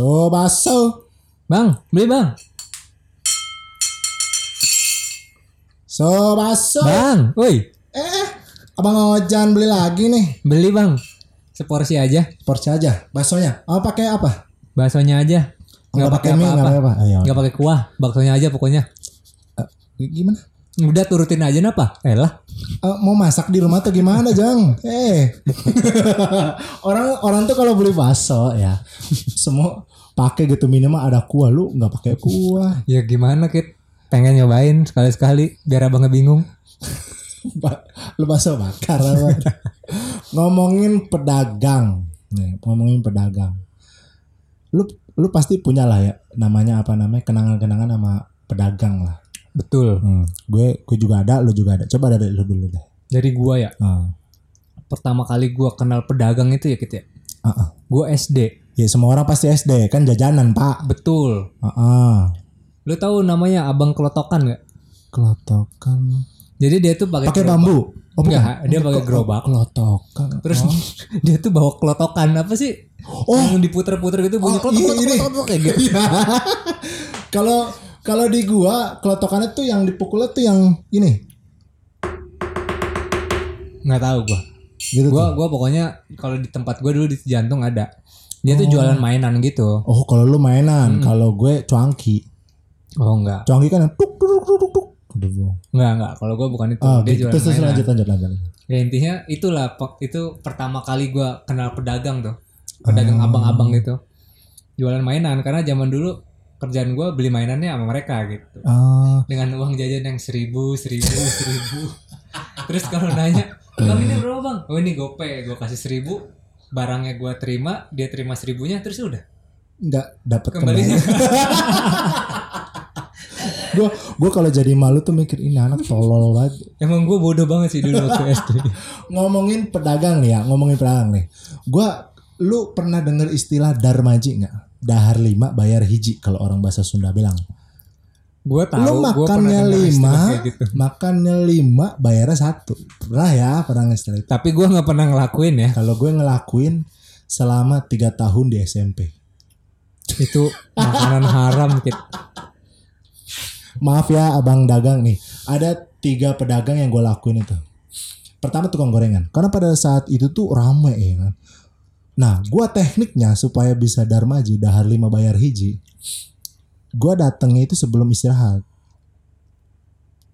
So baso. Bang, beli bang. So baso. Bang, woi, Eh, Abang Ojan beli lagi nih. beli bang. Seporsi aja. Porsi aja. Baksonya. Oh, pakai apa? Baksonya aja. Nggak pakai mie, nggak pakai apa? Ayo. Nggak pakai kuah. Baksonya aja pokoknya. Eh, gimana? Udah turutin aja napa? Eh lah. Eh, mau masak di rumah tuh gimana, Jang? Eh. orang orang tuh kalau beli bakso ya, semua pakai gitu minimal ada kuah. Lu nggak pakai kuah. Ya gimana kit? Pengen nyobain sekali-sekali biar abang bingung. Lu bakso bakar ngomongin pedagang nih ngomongin pedagang lu lu pasti punya lah ya namanya apa namanya kenangan-kenangan sama pedagang lah Betul. hmm. gue gue juga ada lu juga ada coba dari lu dulu deh Dari gua ya. ah Pertama kali gua kenal pedagang itu ya kit ya. ah, ah. Gua SD. Ya semua orang pasti SD kan jajanan pak Betul. ah, ah. Lu tahu namanya abang kelotokan nggak? kelotokan Jadi dia tuh pakai pakai bambu oh, Enggak, dia pakai gerobak. kelotokan Terus oh. dia tuh bawa kelotokan apa sih? Oh. Yang diputer-puter gitu bunyi Oh, klotok, iya, klotok, ini. klotok, klotok, kayak gitu. Iya. Kalau kalau di gua kelotokannya tuh yang dipukulnya tuh yang ini. Nggak tahu gua. Gitu Gua tuh. gua pokoknya kalau di tempat gua dulu di jantung ada. Dia tuh jualan mainan gitu. Oh, kalau lu mainan, kalau gue cuangki. Oh enggak. Cuangki kan yang tuk tuk tuk tuk tuk. Enggak, enggak. Kalau gua bukan itu. Ah, dia gitu. jualan Terus, terus mainan. lanjut lanjut lanjut. Ya intinya itulah itu pertama kali gua kenal pedagang tuh. Pedagang abang-abang gitu. Jualan mainan karena zaman dulu kerjaan gua beli mainannya sama mereka gitu. Ah, Dengan uang jajan yang seribu, seribu, seribu. Terus kalau nanya, bang ini berapa bang? Oh ini gope, gue kasih seribu. Barangnya gua terima, dia terima seribunya, terus udah enggak dapat kembali. Gua gua kalau jadi malu tuh mikir ini anak tolol banget. Emang gue bodoh banget sih dulu waktu SD. Ngomongin pedagang nih ya, ngomongin pedagang nih. Gua lu pernah denger istilah darmaji nggak? Dahar lima bayar hiji kalau orang bahasa Sunda bilang. Gue tahu. lu makannya lima, gitu. makannya lima, bayarnya satu. Pernah ya, pernah itu. Tapi gue nggak pernah ngelakuin ya. Kalau gue ngelakuin selama tiga tahun di SMP. Itu makanan haram gitu. Maaf ya, abang dagang nih. Ada tiga pedagang yang gue lakuin itu. Pertama tukang gorengan, karena pada saat itu tuh rame ya kan. Nah, gue tekniknya supaya bisa darmaji dahar lima bayar hiji. Gue datangnya itu sebelum istirahat.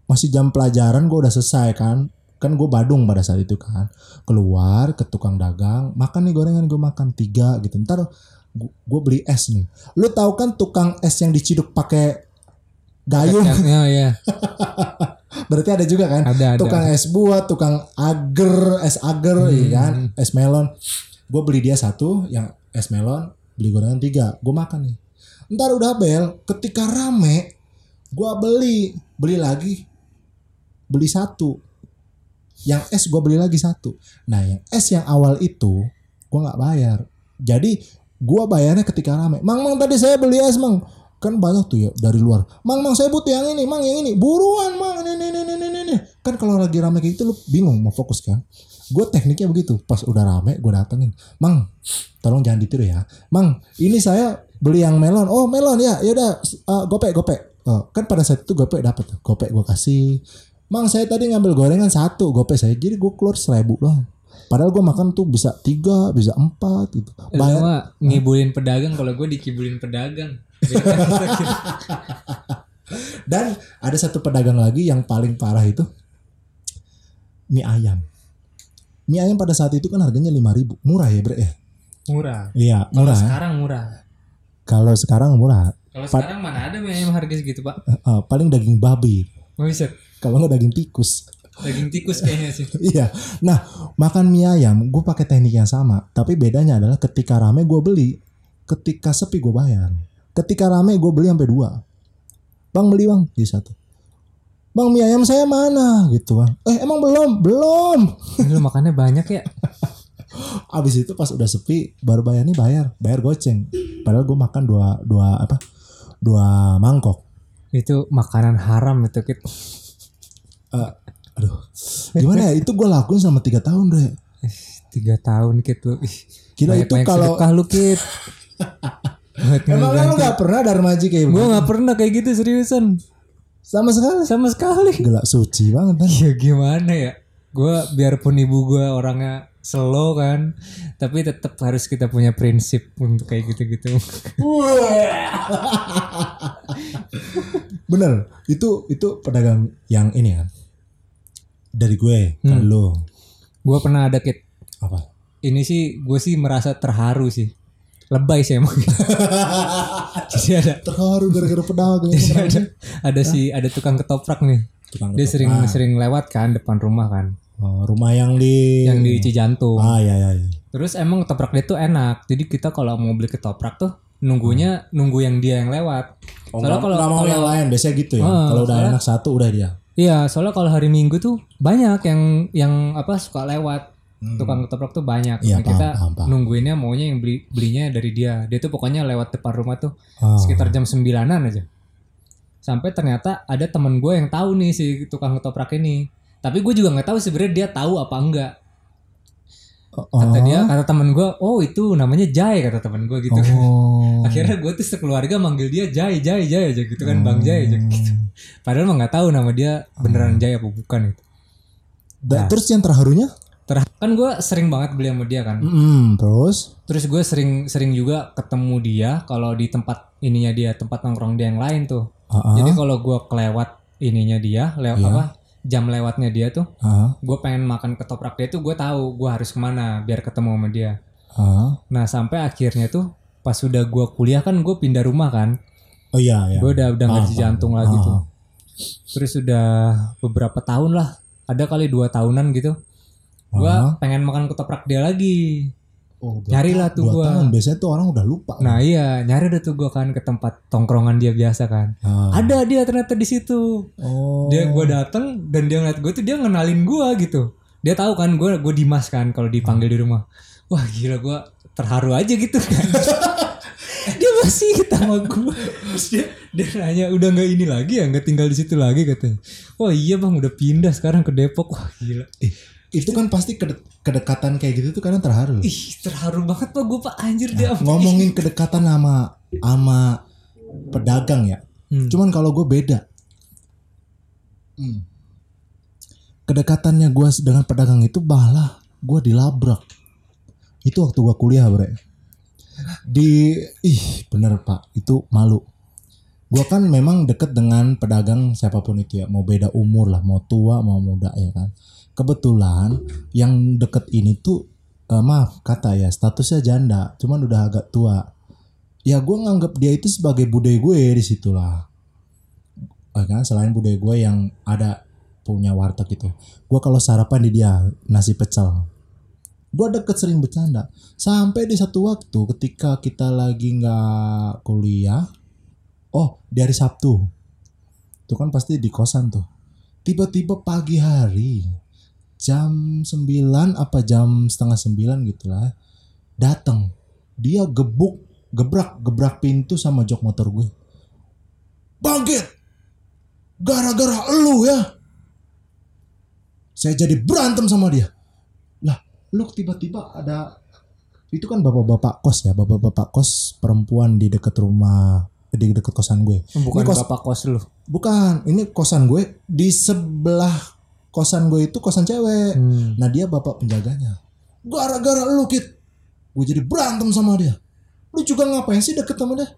Masih jam pelajaran gue udah selesai kan. Kan gue Badung pada saat itu kan. Keluar ke tukang dagang, makan nih gorengan gue makan tiga gitu. Ntar gue beli es nih. Lu tahu kan tukang es yang diciduk pakai gayung? Ya, ya. Berarti ada juga kan? Ada, ada. Tukang es buah, tukang agar, es agar, iya kan? Es melon. Gue beli dia satu, yang es melon, beli gorengan tiga. Gue makan nih. Ntar udah bel, ketika rame, gue beli, beli lagi, beli satu. Yang es gue beli lagi satu. Nah, yang es yang awal itu, gue nggak bayar. Jadi gue bayarnya ketika rame. Mang, mang tadi saya beli es, mang. Kan banyak tuh ya dari luar. Mang, mang saya butuh yang ini, mang yang ini. Buruan, mang. Ini, ini, ini, ini, ini. Kan kalau lagi rame kayak gitu lu bingung mau fokus kan. Gue tekniknya begitu. Pas udah rame, gue datengin. Mang, tolong jangan ditiru ya. Mang, ini saya beli yang melon. Oh melon ya, ya udah. uh, gopek, gopek. Oh, kan pada saat itu gopek dapat tuh. Gopek gue kasih. Mang, saya tadi ngambil gorengan satu, gopek saya. Jadi gue keluar seribu doang. Padahal gue makan tuh bisa tiga, bisa empat gitu. Bayar, ngibulin pedagang kalau gue dikibulin pedagang. Dan ada satu pedagang lagi yang paling parah itu mie ayam. Mie ayam pada saat itu kan harganya 5000 Murah ya, Bre ya? murah. Iya, Kalau murah. sekarang murah. Kalau sekarang murah. Kalau sekarang mana ada mie ayam harga segitu pak? Eh, eh, paling daging babi. Mau bisa Kalau nggak daging tikus. daging tikus kayaknya sih. iya. Nah, makan mie ayam gue pakai teknik yang sama, tapi bedanya adalah ketika rame gue beli, ketika sepi gue bayar. Ketika rame gue beli sampai dua. Bang beli bang, jadi satu. Bang mie ayam saya mana gitu bang. Eh emang belum, belum. Lu makannya banyak ya? Abis itu pas udah sepi baru bayar nih bayar, bayar goceng. Padahal gue makan dua dua apa? Dua mangkok. Itu makanan haram itu kit. Eh, aduh, gimana ya? Itu gue lakuin selama tiga tahun deh. Tiga tahun kit lu. Gila banyak, itu banyak kalau sedekah lu kit. Emang lu gak pernah darmaji kayak Gue gitu? nggak pernah kayak gitu seriusan. Sama sekali. Sama sekali. Gelak suci banget kan. Ya gimana ya? Gue biarpun ibu gue orangnya slow kan, tapi tetap harus kita punya prinsip untuk kayak gitu-gitu. Bener. Itu itu pedagang yang ini kan. Dari gue ke lu. gue pernah ada kit. Apa? Ini sih gue sih merasa terharu sih. Lebay sih emang. Jadi ada Terharu gara-gara pedagang. Jadi ada, ada si ada tukang ketoprak nih. Tukang Dia sering sering lewat kan depan rumah kan, Oh, rumah yang di yang di Cijantung. Ah ya ya. ya. Terus emang ketoprak dia tuh enak. Jadi kita kalau mau beli ketoprak tuh nunggunya nunggu yang dia yang lewat. Oh, soalnya kalau mau kalau- yang lain biasanya gitu ya. Ah, kalau udah soalnya- enak satu udah dia. Iya, soalnya kalau hari Minggu tuh banyak yang yang apa suka lewat. Tukang ketoprak tuh banyak. Iya, Nah, kita paham, paham, paham. nungguinnya maunya yang beli belinya dari dia. Dia tuh pokoknya lewat depan rumah tuh Ah. sekitar jam 9-an aja. Sampai ternyata ada temen gue yang tahu nih si tukang ketoprak ini. Tapi gue juga nggak tahu sebenarnya dia tahu apa enggak. Oh. Kata dia, kata temen gue, oh itu namanya Jai kata temen gue gitu. Oh. Akhirnya gue tuh sekeluarga manggil dia Jai, Jai, Jai aja gitu kan, Bang Jai aja gitu. Padahal mah nggak tahu nama dia beneran Jai apa bukan gitu. Da- terus yang terharunya? Ter kan gue sering banget beli sama dia kan. Hmm, terus Terus gue sering sering juga ketemu dia kalau di tempat ininya dia, tempat nongkrong dia yang lain tuh. Ah, ah, Jadi kalau gue kelewat ininya dia, lewat Iya. apa jam lewatnya dia tuh, ah, gue pengen makan ketoprak dia tuh gue tahu gue harus ke mana biar ketemu sama dia. ah. Nah sampai akhirnya tuh pas sudah gue kuliah kan gue pindah rumah kan, Oh iya ya. gue udah udah nggak di jantung lagi ah. tuh. Terus udah beberapa tahun lah, ada kali dua tahunan gitu. Gue Ah. pengen makan ketoprak dia lagi. Oh, Nyari lah tuh gua. tahun. Biasanya tuh orang udah lupa. Nah iya nyari deh tuh gue kan ke tempat tongkrongan dia biasa kan. Ah. Ada dia ternyata di situ. Oh. Dia gue dateng dan dia ngeliat gue tuh dia ngenalin gue gitu. Dia tahu kan gue gue Dimas kan kalau dipanggil di rumah. Wah gila gue terharu aja gitu kan. dia masih kita sama gue. Dia dia nanya udah nggak ini lagi ya nggak tinggal di situ lagi katanya. Oh iya bang udah pindah sekarang ke Depok. Wah gila. Eh, itu kan pasti kede- kedekatan kayak gitu tuh kadang terharu. Ih terharu banget pak gue pak anjir dia. Ngomongin kedekatan sama sama pedagang ya. Hmm. Cuman kalau gue beda. Hmm. Kedekatannya gue dengan pedagang itu malah gue dilabrak. Itu waktu gue kuliah bre. Di ih bener pak itu malu. Gue kan memang deket dengan pedagang siapa pun itu ya. Mau beda umur lah, mau tua mau muda ya kan. Kebetulan yang deket ini tuh eh, maaf kata ya statusnya janda, cuman udah agak tua. Ya gue nganggap dia itu sebagai budaya gue di situlah. Eh, kan selain budaya gue yang ada punya warteg gitu. Gue kalau sarapan di dia nasi pecel. Gue deket sering bercanda. Sampai di satu waktu ketika kita lagi nggak kuliah, oh di hari Sabtu, itu kan pasti di kosan tuh. Tiba-tiba pagi hari, jam 9 apa jam setengah 9 gitu lah, datang. Dia gebuk, gebrak, gebrak pintu sama jok motor gue. Bangkit! Gara-gara elu ya. Saya jadi berantem sama dia. Lah, lu tiba-tiba ada itu kan bapak-bapak kos ya, bapak-bapak kos perempuan di dekat rumah di dekat kosan gue. Bukan Ini kos- bapak kos lu. Bukan, ini kosan gue di sebelah kosan gue itu kosan cewek. Hmm. Nah dia bapak penjaganya. Gara-gara lu kit, gue jadi berantem sama dia. Lu juga ngapain sih deket sama dia?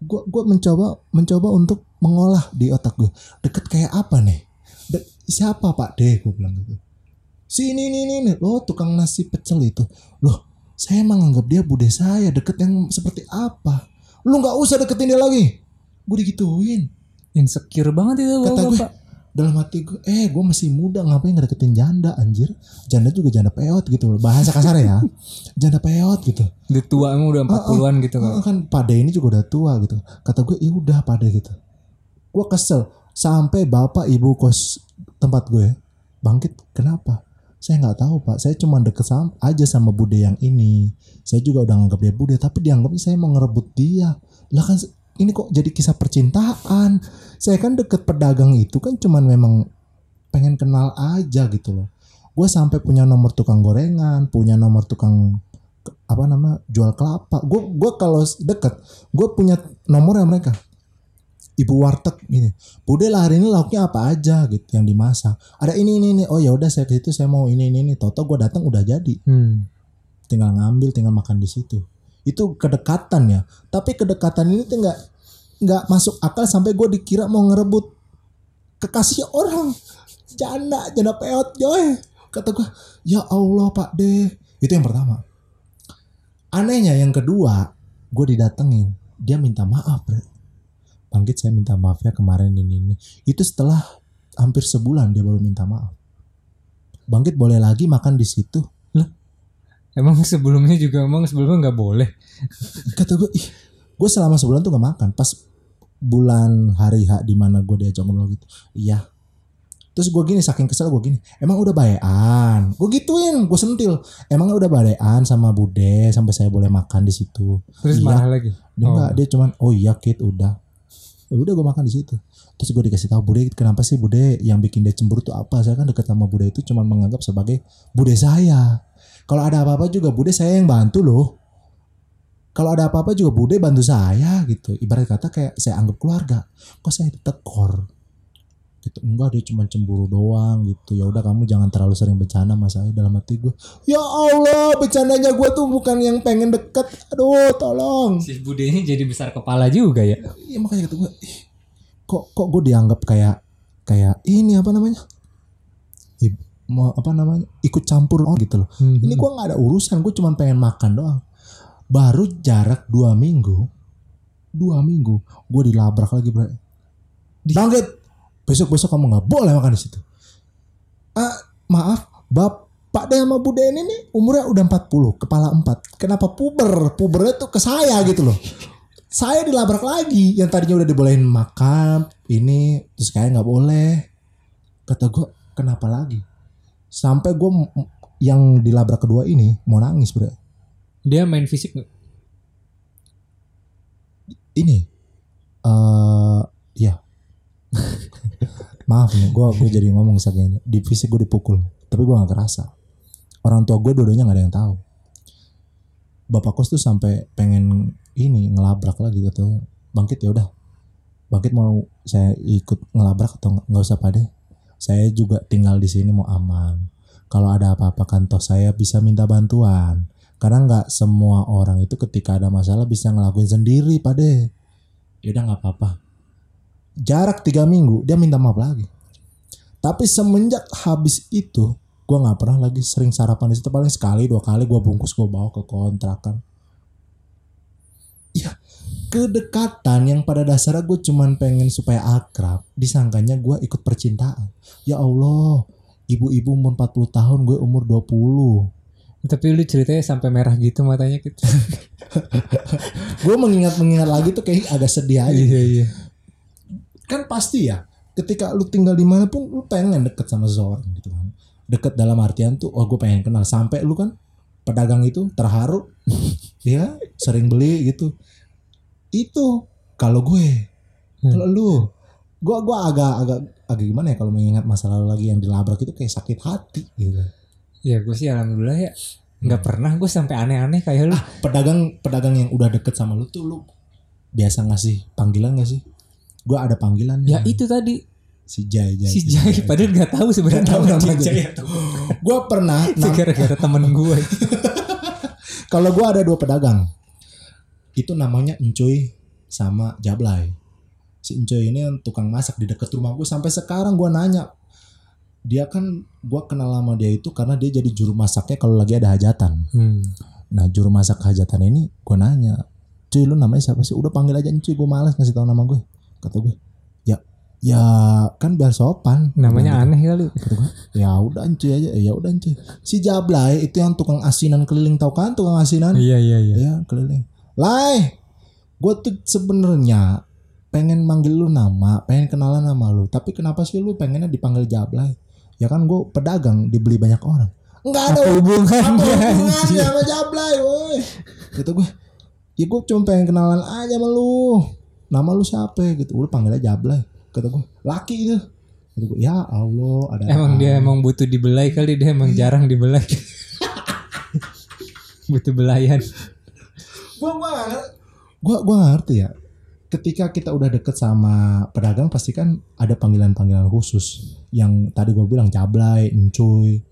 Gue gua mencoba mencoba untuk mengolah di otak gue. Deket kayak apa nih? De- siapa Pak D? Gue bilang gitu. Si ini ini ini, ini. Lo tukang nasi pecel itu. Loh, saya emang anggap dia bude saya. Deket yang seperti apa? Lu nggak usah deketin dia lagi. Gue digituin Insecure banget itu kata gue bapak. Dalam hati gue eh gue masih muda ngapain ngedeketin janda anjir? Janda juga janda peot gitu loh. Bahasa kasar ya. Janda peot gitu. Dia tua emang udah 40-an gitu kan. kan kan pade ini juga udah tua gitu. Kata gue ya udah pade gitu. Gue kesel. Sampai bapak ibu kos tempat gue bangkit kenapa? Saya nggak tahu pak. Saya cuma deket sama, aja sama bude yang ini. Saya juga udah nganggap dia bude tapi dianggapnya saya mau ngerebut dia. Lah kan ini kok jadi kisah percintaan? Saya kan deket pedagang itu kan cuman memang pengen kenal aja gitu loh. Gue sampai punya nomor tukang gorengan punya nomor tukang apa nama jual kelapa. Gue gue kalau deket gue punya nomornya mereka. Ibu warteg ini. Bude lah hari ini lauknya apa aja gitu yang dimasak. Ada ini ini ini. Oh ya udah saya ke situ saya mau ini ini ini. Toto gue datang udah jadi. Hmm. tinggal ngambil tinggal makan di situ itu kedekatan ya. Tapi kedekatan ini tuh nggak nggak masuk akal sampai gue dikira mau ngerebut kekasih orang. Janda janda peot joy kata gue ya Allah pak deh itu yang pertama. Anehnya yang kedua gue didatengin. Dia minta maaf bre. Bangkit saya minta maaf ya kemarin ini ini. Itu setelah hampir sebulan dia baru minta maaf. Bangkit boleh lagi makan di situ Emang sebelumnya juga emang sebelumnya nggak boleh. kata gue ih gue selama sebulan tuh gak makan pas bulan hari H di mana gue diajak ngobrol gitu iya terus gue gini saking kesel gue gini emang udah bayan gue gituin gue sentil emang udah bayan sama bude sampai saya boleh makan di situ Terus Iya. marah lagi. dia Oh. enggak dia cuman oh iya kit udah ya udah gue makan di situ terus gue dikasih tahu bude kenapa sih bude yang bikin dia cemburu tuh apa saya kan deket sama bude itu cuman menganggap sebagai bude saya kalau ada apa-apa juga bude saya yang bantu loh. Kalau ada apa-apa juga bude bantu saya gitu. Ibarat kata kayak saya anggap keluarga. Kok saya ditekor? Gitu. Enggak dia cuma cemburu doang gitu. Ya udah kamu jangan terlalu sering bercanda sama saya dalam hati gue ya Allah bercandanya gue tuh bukan yang pengen deket. Aduh tolong. Si Bude ini jadi besar kepala juga ya. Iya makanya kata gue, kok kok gue dianggap kayak kayak ini apa namanya? Mau apa namanya? Ikut campur orang gitu loh. Hmm. Ini gue nggak ada urusan, gue cuma pengen makan doang. Baru jarak dua minggu, dua minggu, gue dilabrak lagi bro. Bangkit, besok besok kamu nggak boleh makan di situ. Ah, maaf, bapak deh sama bude ini nih umurnya udah 40, kepala 4. Kenapa puber? Pubernya tuh ke saya gitu loh saya dilabrak lagi yang tadinya udah dibolehin makan ini terus kayak nggak boleh kata gue kenapa lagi sampai gue yang dilabrak kedua ini mau nangis bro Dia main fisik nggak? ini. Eh ya maaf nih gue gue jadi ngomong saking di fisik gue dipukul tapi gue nggak kerasa. Orang tua gue dua-duanya nggak ada yang tahu. Bapak kos tuh sampai pengen ini ngelabrak lagi gitu bangkit ya udah. Bangkit mau saya ikut ngelabrak atau nggak? Nggak usah pade saya juga tinggal di sini mau aman. Kalau ada apa-apa kan toh saya bisa minta bantuan. Karena nggak semua orang itu ketika ada masalah bisa ngelakuin sendiri pade ya udah nggak apa-apa. Jarak tiga minggu dia minta maaf lagi. Tapi semenjak habis itu gue nggak pernah lagi sering sarapan di situ. Paling sekali dua kali gue bungkus gue bawa ke kontrakan. Ya kedekatan yang pada dasarnya gue cuman pengen supaya akrab disangkanya gue ikut percintaan. Ya Allah ibu-ibu umur 40 tahun gue umur 20 Tapi lu ceritanya sampai merah gitu matanya gitu. gue mengingat-mengingat lagi tuh kayak agak sedih aja. Iya iya. kan pasti ya ketika lu tinggal di mana pun lu pengen deket sama seseorang gitu kan. Deket dalam artian tuh oh gue pengen kenal. Sampai lu kan pedagang itu terharu ya sering beli gitu itu kalau gue Hmm. kalau lu gue gua agak agak agak gimana ya kalau mengingat masa lalu lagi yang dilabrak itu kayak sakit hati gitu Ya gue sih alhamdulillah ya nggak pernah gue sampai aneh-aneh kayak lu. pedagang pedagang yang udah deket sama lu tuh lu biasa ngasih panggilan gak sih gue ada panggilan Ya itu tadi si Jai Jai si Jai padahal nggak tahu sebenarnya tahu nama namanya. Jai. gue pernah gara-gara temen gue. kalau gue ada dua pedagang itu namanya Encuy sama Jablay. Si Encuy ini yang tukang masak di dekat rumah gue sampai sekarang gue nanya dia kan gue kenal sama dia itu karena dia jadi juru masaknya kalau lagi ada hajatan. Hmm. nah juru masak hajatan ini gue nanya cuy lu namanya siapa sih? Udah panggil aja Encuy gue malas ngasih tahu nama gue kata gue ya ya kan biar sopan. Namanya aneh kali. kata gue ya udah Encuy aja ya udah Encuy si Jablay itu yang tukang asinan keliling tau kan tukang asinan? Iya iya iya. ya keliling Lai gue tuh sebenarnya pengen manggil lu nama pengen kenalan sama lu. Tapi kenapa sih lu pengennya dipanggil Jablay? Ya kan gue pedagang dibeli banyak orang. Enggak ada Apa hubungannya, apa hubungannya sama Jablay woi. Kata gue ya gue cuma pengen kenalan aja sama lu. Nama lu siapa? Gitu. Lu panggil aja Jablay kata gue laki itu. Kata gue ya Allah ada Emang dia emang butuh dibelai kali dia emang jarang dibelai. Butuh belayan. Gua gua gua gua ngerti ya. Ketika kita udah deket sama pedagang pasti kan ada panggilan-panggilan khusus yang tadi gua bilang cablay, encuy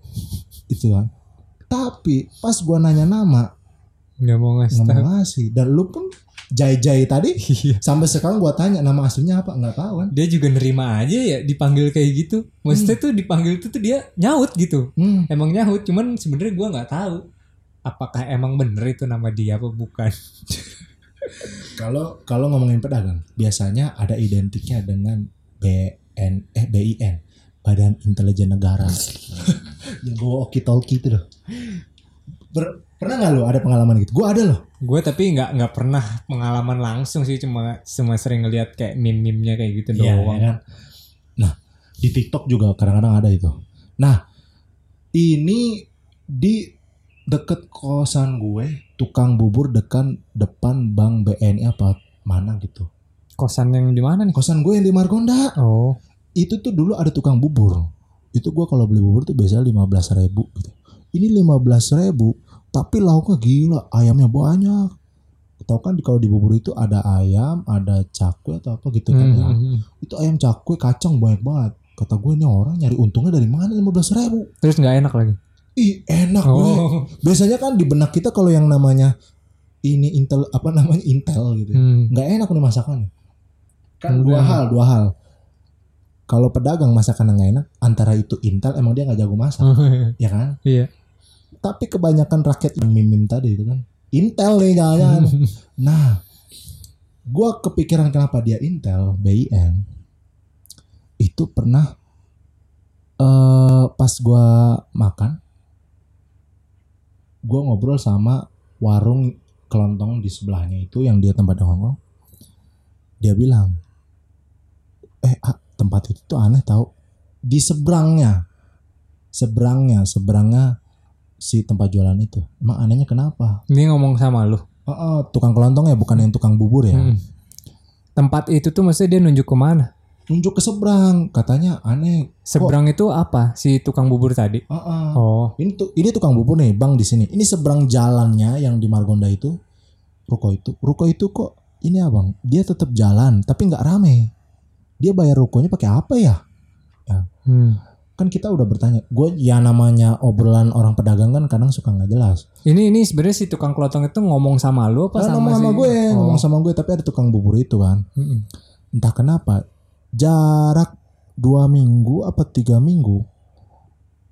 itu kan. Tapi pas gua nanya nama Nggak mau ngasih nggak mau ngasih. Dan lu pun jai jai tadi Iya. sampai sekarang gua tanya nama aslinya apa? Nggak tahu kan. Dia juga nerima aja ya dipanggil kayak gitu. Maksudnya tuh dipanggil itu tuh dia nyaut gitu. hmm. Emang nyaut, cuman sebenarnya gua nggak tahu apakah emang bener itu nama dia apa bukan. kalau kalau ngomongin pedagang biasanya ada identiknya dengan BN eh BIN Badan Intelijen Negara yang gue oki talkie itu loh Ber- pernah nggak lo ada pengalaman gitu gue ada loh Gue tapi nggak nggak pernah pengalaman langsung sih cuma cuma sering ngeliat kayak meme-meme-nya kayak gitu Iya, doang. ya kan? Nah, di TikTok juga kadang-kadang ada itu. Nah, ini di deket kosan gue, tukang bubur dekan depan bank BNI apa mana gitu. Kosan yang di mana nih? Kosan gue yang di Margonda, Oh, itu tuh dulu ada tukang bubur. Itu gue kalau beli bubur tuh biasanya 15 ribu gitu. Ini 15 ribu, tapi lauknya gila, ayamnya banyak. Tahu kan di- kalau di bubur itu ada ayam, ada cakwe atau apa gitu kan Hmm, ya hmm, hmm. itu ayam cakwe kacang banyak banget kata gue ini orang nyari untungnya dari mana 15 ribu Terus nggak enak lagi. Ih enak gue Oh, biasanya kan di benak kita kalau yang namanya ini intel apa namanya intel gitu ya. hmm. nggak enak nih masakannya kan dua enak. hal dua hal kalau pedagang masakan yang nggak enak antara itu intel emang dia nggak jago masak ya kan Iya. tapi kebanyakan rakyat yang mimim tadi itu kan intel nih jangan nah gua kepikiran kenapa dia intel BIN itu pernah eh pas gua makan gua ngobrol sama warung kelontong di sebelahnya itu yang dia tempat nongkrong dia bilang eh ah, tempat itu tuh aneh tau di seberangnya seberangnya seberangnya si tempat jualan itu emang anehnya kenapa Ini ngomong sama lu. Oh, oh, tukang kelontong ya bukan yang tukang bubur ya Hmm. Tempat itu tuh maksudnya dia nunjuk ke mana? Nunjuk ke seberang katanya aneh Seberang itu apa? Si tukang bubur tadi. Ah, ah. Oh, ini tuh ini tukang bubur nih bang di sini ini seberang jalannya yang di Margonda itu ruko itu ruko itu kok ini abang dia tetap jalan tapi nggak rame dia bayar rukonya pakai apa ya hmm. kan kita udah bertanya gue ya namanya obrolan orang pedagang kan kadang suka nggak jelas Ini ini sebenarnya si tukang kelotong itu ngomong sama lu apa Nah, sama ngomong sama si- gue Oh. ngomong sama gue tapi ada tukang bubur itu kan Mm-mm. entah kenapa jarak dua minggu apa tiga minggu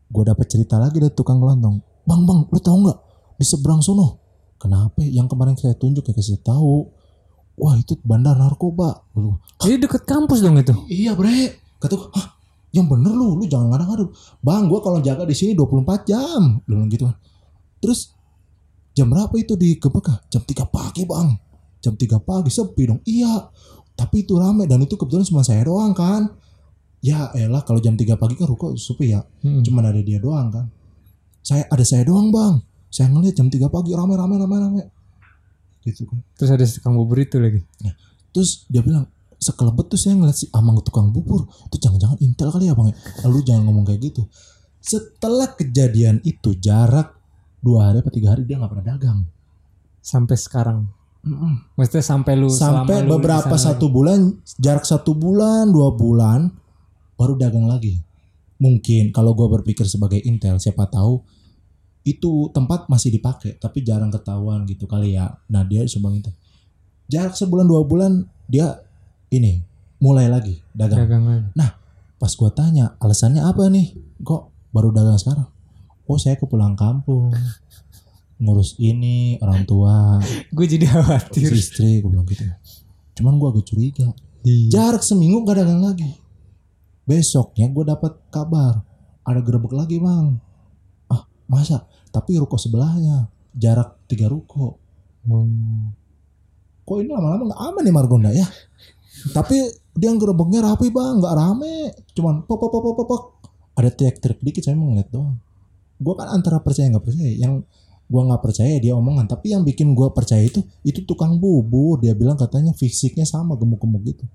gue dapet cerita lagi dari tukang kelontong bang bang lu tahu nggak? Di seberang sono. Kenapa yang kemarin saya tunjuk ya kasih tahu. Wah itu bandar narkoba. Gua, Jadi deket kampus dong itu. iya bre. Kata gue Hah, yang bener lu? Lu jangan ngadang-ngadang. Bang gue kalau jaga di sini 24 jam. Lu bilang gitu kan. Terus jam berapa itu di Gebek jam 3 pagi bang. Jam 3 pagi sepi dong. Iya tapi itu rame dan itu kebetulan cuma saya doang kan? Ya elah kalau jam 3 pagi kan ruko sepi ya. Mm. cuma ada dia doang kan? Saya ada saya doang bang. Saya ngeliat jam 3 pagi rame rame rame rame. Gitu kan. Terus ada si tukang bubur itu lagi. Terus dia bilang sekelebet tuh saya ngeliat si Amang tukang bubur. Itu jangan-jangan intel kali ya bang ya? Lalu jangan ngomong kayak gitu. Setelah kejadian itu jarak dua hari apa tiga hari dia nggak pernah dagang. Sampai sekarang. Mm-mm. Maksudnya sampai lu sampai lu beberapa satu bulan jarak satu bulan dua bulan baru dagang lagi. Mungkin kalau gue berpikir sebagai intel siapa tahu itu tempat masih dipakai tapi jarang ketahuan gitu kali ya. Nah dia cuma itu jarak sebulan dua bulan dia ini mulai lagi dagang. Dagangan. pas gua tanya alasannya apa nih? Kok baru dagang sekarang? Oh saya ke pulang kampung ngurus ini orang tua. Gue jadi ngurus khawatir. istri gue bilang gitu. Cuman gua agak curiga. Iya. jarak seminggu gak dagang lagi. Besoknya gue dapat kabar ada gerebek lagi bang. Ah masa? Tapi ruko sebelahnya jarak tiga ruko. Hmm. kok ini lama-lama nggak aman nih Margonda ya? Tapi dia gerebeknya rapi bang nggak rame. Cuman pok pok pok pok, pok. ada teriak-teriak dikit saya mau ngeliat doang. Gue kan antara percaya nggak percaya yang gue nggak percaya dia omongan tapi yang bikin gue percaya itu itu tukang bubur. Dia bilang katanya fisiknya sama gemuk-gemuk gitu.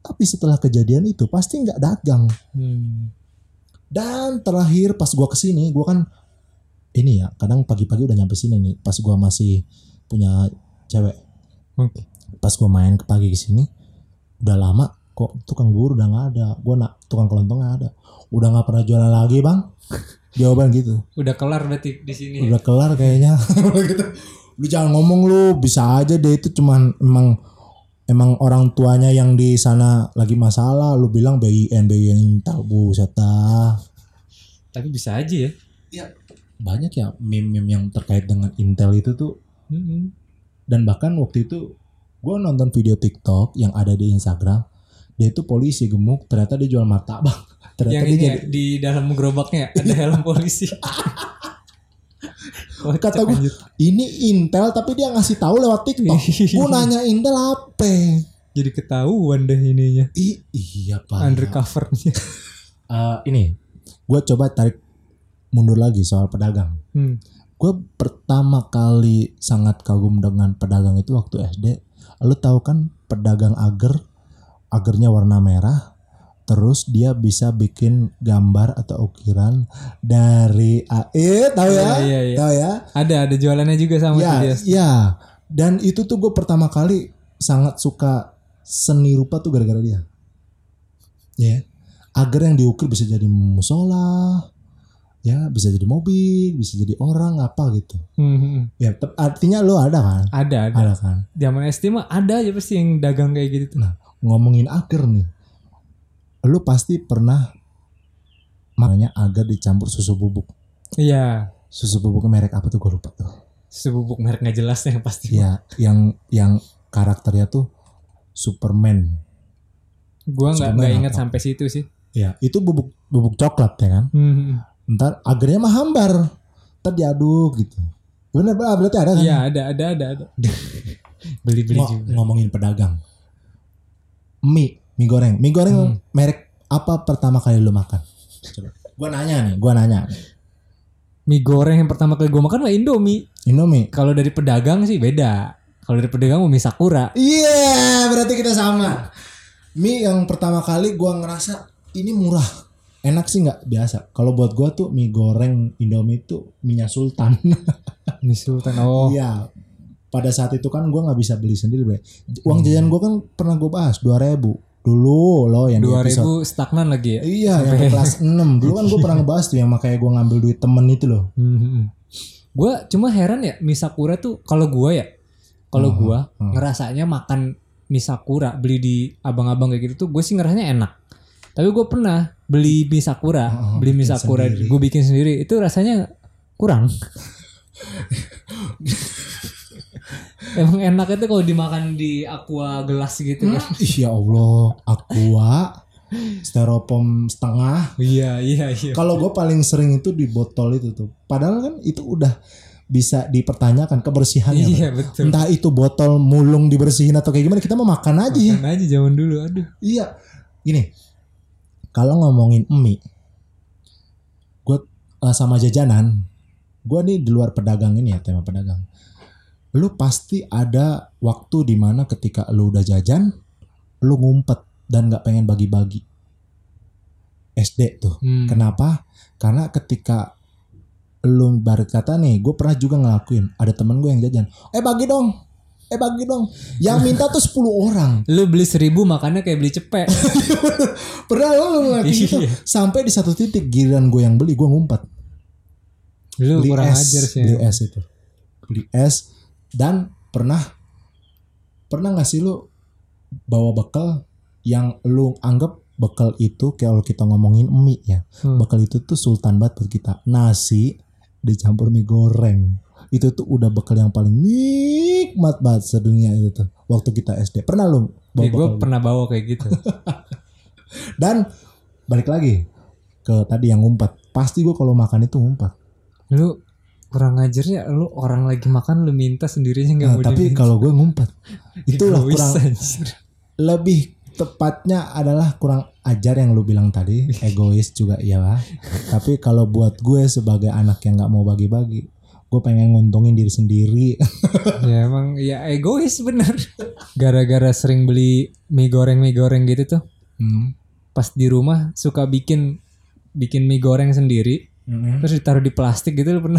Tapi setelah kejadian itu pasti nggak dagang. Hmm. dan terakhir pas gue ke sini gue kan ini ya kadang pagi-pagi udah nyampe sini nih pas gua masih punya cewek. Oke. pas gua main ke pagi ke sini udah lama kok tukang bubur udah nggak ada. Gua nak tukang kelontong nggak ada. Udah nggak pernah jualan lagi bang jawaban gitu. Udah kelar berarti di sini. udah kelar kayaknya. Gitu. Lu jangan ngomong lu bisa aja deh. Itu cuman emang emang orang tuanya yang di sana lagi masalah. Lu bilang BIN BIN tahu buset dah. Tapi bisa aja ya. ya banyak ya meme-meme yang terkait dengan Intel itu tuh. Mm-mm. dan bahkan waktu itu gue nonton video TikTok yang ada di Instagram. Dia itu polisi gemuk ternyata dia jual martabak ternyata Yang ini jadi ya, di dalam gerobaknya ada helm polisi. Kocak, kata gue anjir. ini Intel tapi dia ngasih tahu lewat TikTok gue nanya Intel apa jadi ketahuan deh ininya. I, iya pak Undercovernya. Eh, ini gue coba tarik mundur lagi soal pedagang Hmm. gue pertama kali sangat kagum dengan pedagang itu waktu SD lu tahu kan pedagang agar agarnya warna merah terus dia bisa bikin gambar atau ukiran dari eh tahu ya? Iya, iya, iya. tahu ya? Ada ada jualannya juga sama ya dia. ya dan itu tuh gue pertama kali sangat suka seni rupa tuh gara-gara dia. Ya. Agar yang diukir bisa jadi musola ya bisa jadi mobil bisa jadi orang apa gitu. Hmm, ya artinya lo ada kan? Ada ada. ada kan? Zaman SD mah ada aja pasti yang dagang kayak gitu nah ngomongin agar nih lu pasti pernah makanya agar dicampur susu bubuk Iya. susu bubuk merek apa tuh gue lupa tuh Sebubuk merek nggak jelas yang pasti. ya yang yang karakternya tuh Superman Gua nggak nggak ingat sampai situ sih. Ya, itu bubuk bubuk coklat ya kan. Hmm. Ntar agarnya mah hambar. Ntar diaduk gitu. Bener berarti ada kan? Iya ada ada ada ada. Beli beli Ngo- juga. ngomongin pedagang. Mie, mie goreng. Mie goreng Hmm. merek apa pertama kali lu makan? Coba. Gua nanya nih, gua nanya. Mie goreng yang pertama kali gua makan mah Indomie. Indomie. Kalau dari pedagang sih beda. Kalau dari pedagang mau mie sakura. Iya, berarti kita sama. Mie yang pertama kali gua ngerasa ini murah. Enak sih nggak biasa. Kalau buat gua tuh mie goreng Indomie itu minyak sultan. Mie sultan. Oh. Iya. Pada saat itu kan gua nggak bisa beli sendiri, Bre. Uang jajan gua kan pernah gua bahas 2000 dulu loh yang di Dua episode. ribu stagnan lagi ya. Iya, yang ke kelas 6. Dulu kan gua pernah ngebahas tuh yang makanya gua ngambil duit temen itu loh. Hmm. Gue cuma heran ya mie sakura tuh kalau gua ya, kalau Hmm, gua hmm. ngerasanya makan mie sakura beli di abang-abang kayak gitu tuh gue sih ngerasanya enak. Tapi gue pernah beli mie sakura, Oh, beli mie bikin sakura, sendiri. gue bikin sendiri itu rasanya kurang. Emang enak itu kalau dimakan di aqua gelas gitu kan. Ih ya Allah, aqua styrofoam setengah. Iya, iya, iya. Kalau gue paling sering itu di botol itu tuh. Padahal kan itu udah bisa dipertanyakan kebersihannya. Iya, betul. Entah itu botol mulung dibersihin atau kayak gimana, kita mau makan aja. Makan aja zaman dulu, aduh. Iya. Gini. Kalau ngomongin mie, gue sama jajanan, gue nih di luar pedagang ini ya tema pedagang. Lu pasti ada waktu di mana ketika lu udah jajan, lu ngumpet dan nggak pengen bagi-bagi. SD tuh. Hmm. Kenapa? Karena ketika lu baru kata nih, gue pernah juga ngelakuin. Ada temen gue yang jajan. Eh bagi dong. Eh bagi dong. Yang minta tuh 10 orang. Lu beli seribu makannya kayak beli cepek. Pernah lo ngelakuin gitu. Iya. Sampai di satu titik giliran gue yang beli, gue ngumpet. Lu Beli kurang es, ajar sih. beli es itu. Beli es dan pernah pernah nggak sih lu bawa bekal yang lu anggap bekal itu kayak kalau kita ngomongin mie ya. Hmm. Bekal itu tuh sultan banget buat kita. Nasi dicampur mie goreng. Itu tuh udah bekal yang paling nikmat banget sedunia itu tuh. Waktu kita SD. Pernah lu bawa gue bekal? pernah bawa kayak gitu. Dan balik lagi ke tadi yang ngumpet. Pasti gue kalau makan itu ngumpet. lu kurang ajar ya lu orang lagi makan lu minta sendirinya nggak Nah, mau tapi kalau gue ngumpet, itulah kurang lebih tepatnya adalah kurang ajar yang lu bilang tadi, egois juga iya lah. tapi kalau buat gue sebagai anak yang nggak mau bagi-bagi, gue pengen nguntungin diri sendiri. ya emang ya egois bener. Gara-gara sering beli mie goreng mie goreng gitu tuh Hmm. pas di rumah suka bikin bikin mie goreng sendiri terus ditaruh di plastik gitu lo pernah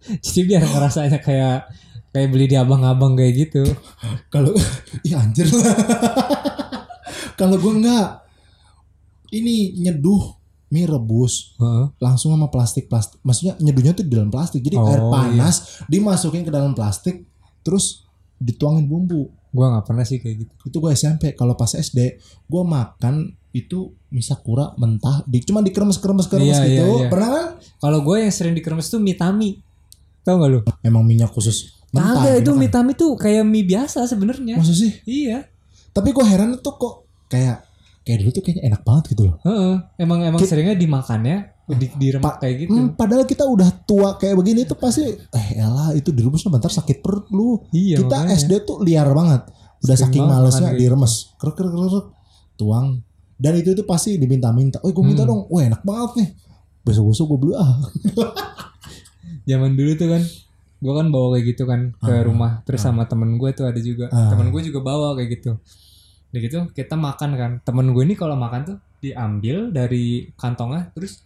jadi biar ngerasanya kayak kayak beli di abang-abang kayak gitu Kalau iya anjir lah. Kalau gue enggak ini nyeduh mie rebus Heeh. langsung sama plastik plastik. Maksudnya nyeduhnya tuh di dalam plastik. Jadi Oh, air panas dimasukin ke dalam plastik terus dituangin bumbu. gua nggak pernah sih kayak gitu Itu gue SMP. Kalau pas SD gue makan itu mie sakura mentah di cuma dikeremes-keremes-keremes Iya, gitu. iya, iya. Pernah kan? kalau gue yang sering dikremes tuh mitami tau gak lu Emang minyak khusus mentah. Kagak itu dimakan. mitami tuh kayak mie biasa sebenarnya Maksud sih? iya Tapi gue heran tuh kok kayak kayak dulu tuh kayaknya enak banget gitu loh. Heeh. emang emang Ki- seringnya dimakannya di diremak kayak gitu Hmm, padahal kita udah tua kayak begini tuh pasti eh elah itu direbus bentar sakit perut lu. iya kita makanya. SD tuh liar banget. Udah Sering saking malesnya diremes. Krek krek krek krek. Tuang. Dan itu tuh pasti diminta-minta. Oh, gue minta Hmm. dong. Wah, enak banget nih. Besok-besok gue beli ah. zaman dulu tuh kan gue kan bawa kayak gitu kan ke Ah. rumah terus sama temen gue tuh ada juga Ah. temen gue juga bawa kayak gitu Udah gitu kita makan kan temen gue ini kalau makan tuh diambil dari kantongnya terus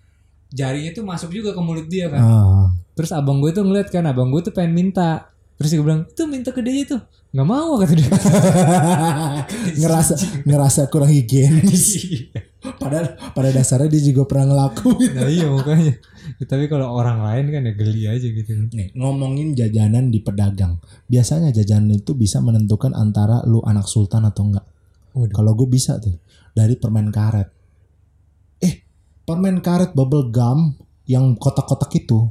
jarinya tuh masuk juga ke mulut dia kan Ah. terus abang gue tuh ngeliat kan abang gue tuh pengen minta terus dia bilang itu minta ke dia tuh nggak mau kata dia ngerasa ngerasa kurang higienis. Padahal pada dasarnya dia juga pernah ngelakuin. nah iya makanya Ya, tapi kalau orang lain kan ya geli aja gitu Nih, ngomongin jajanan di pedagang. Biasanya jajanan itu bisa menentukan antara lu anak sultan atau enggak. Kalau gue bisa tuh dari permen karet. Eh, permen karet bubble gum yang kotak-kotak itu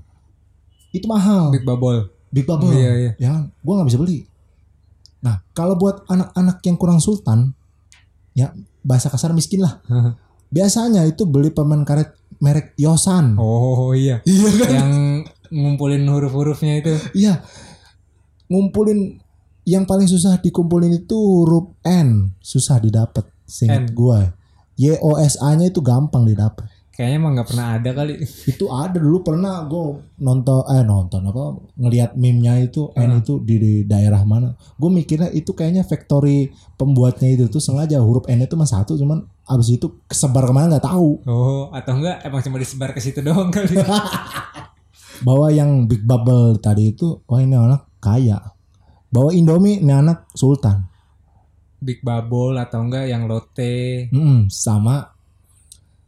itu mahal. big bubble Big bubble. iya iya Ya, gue nggak bisa beli. Nah, kalau buat anak-anak yang kurang sultan, ya bahasa kasar miskin lah. Biasanya itu beli permen karet merek Yosan. oh iya Iya kan? yang ngumpulin huruf-hurufnya itu Iya. Ngumpulin yang paling susah dikumpulin itu huruf N, susah didapat. Seingat N. gue. Y O S A-nya itu gampang didapat. kayaknya emang nggak pernah ada kali Itu ada dulu pernah gue nonton eh nonton apa ngelihat meme-nya itu N Ah. itu di, di daerah mana. Gue mikirnya itu kayaknya factory pembuatnya itu tuh sengaja huruf N itu cuma satu cuman abis itu kesebar ke mana nggak tahu. oh atau enggak emang cuma disebar ke situ doang kali Bahwa yang Big Bubble tadi itu wah ini anak kaya. Bahwa Indomie ini anak sultan. big bubble atau enggak yang lotte Mm, sama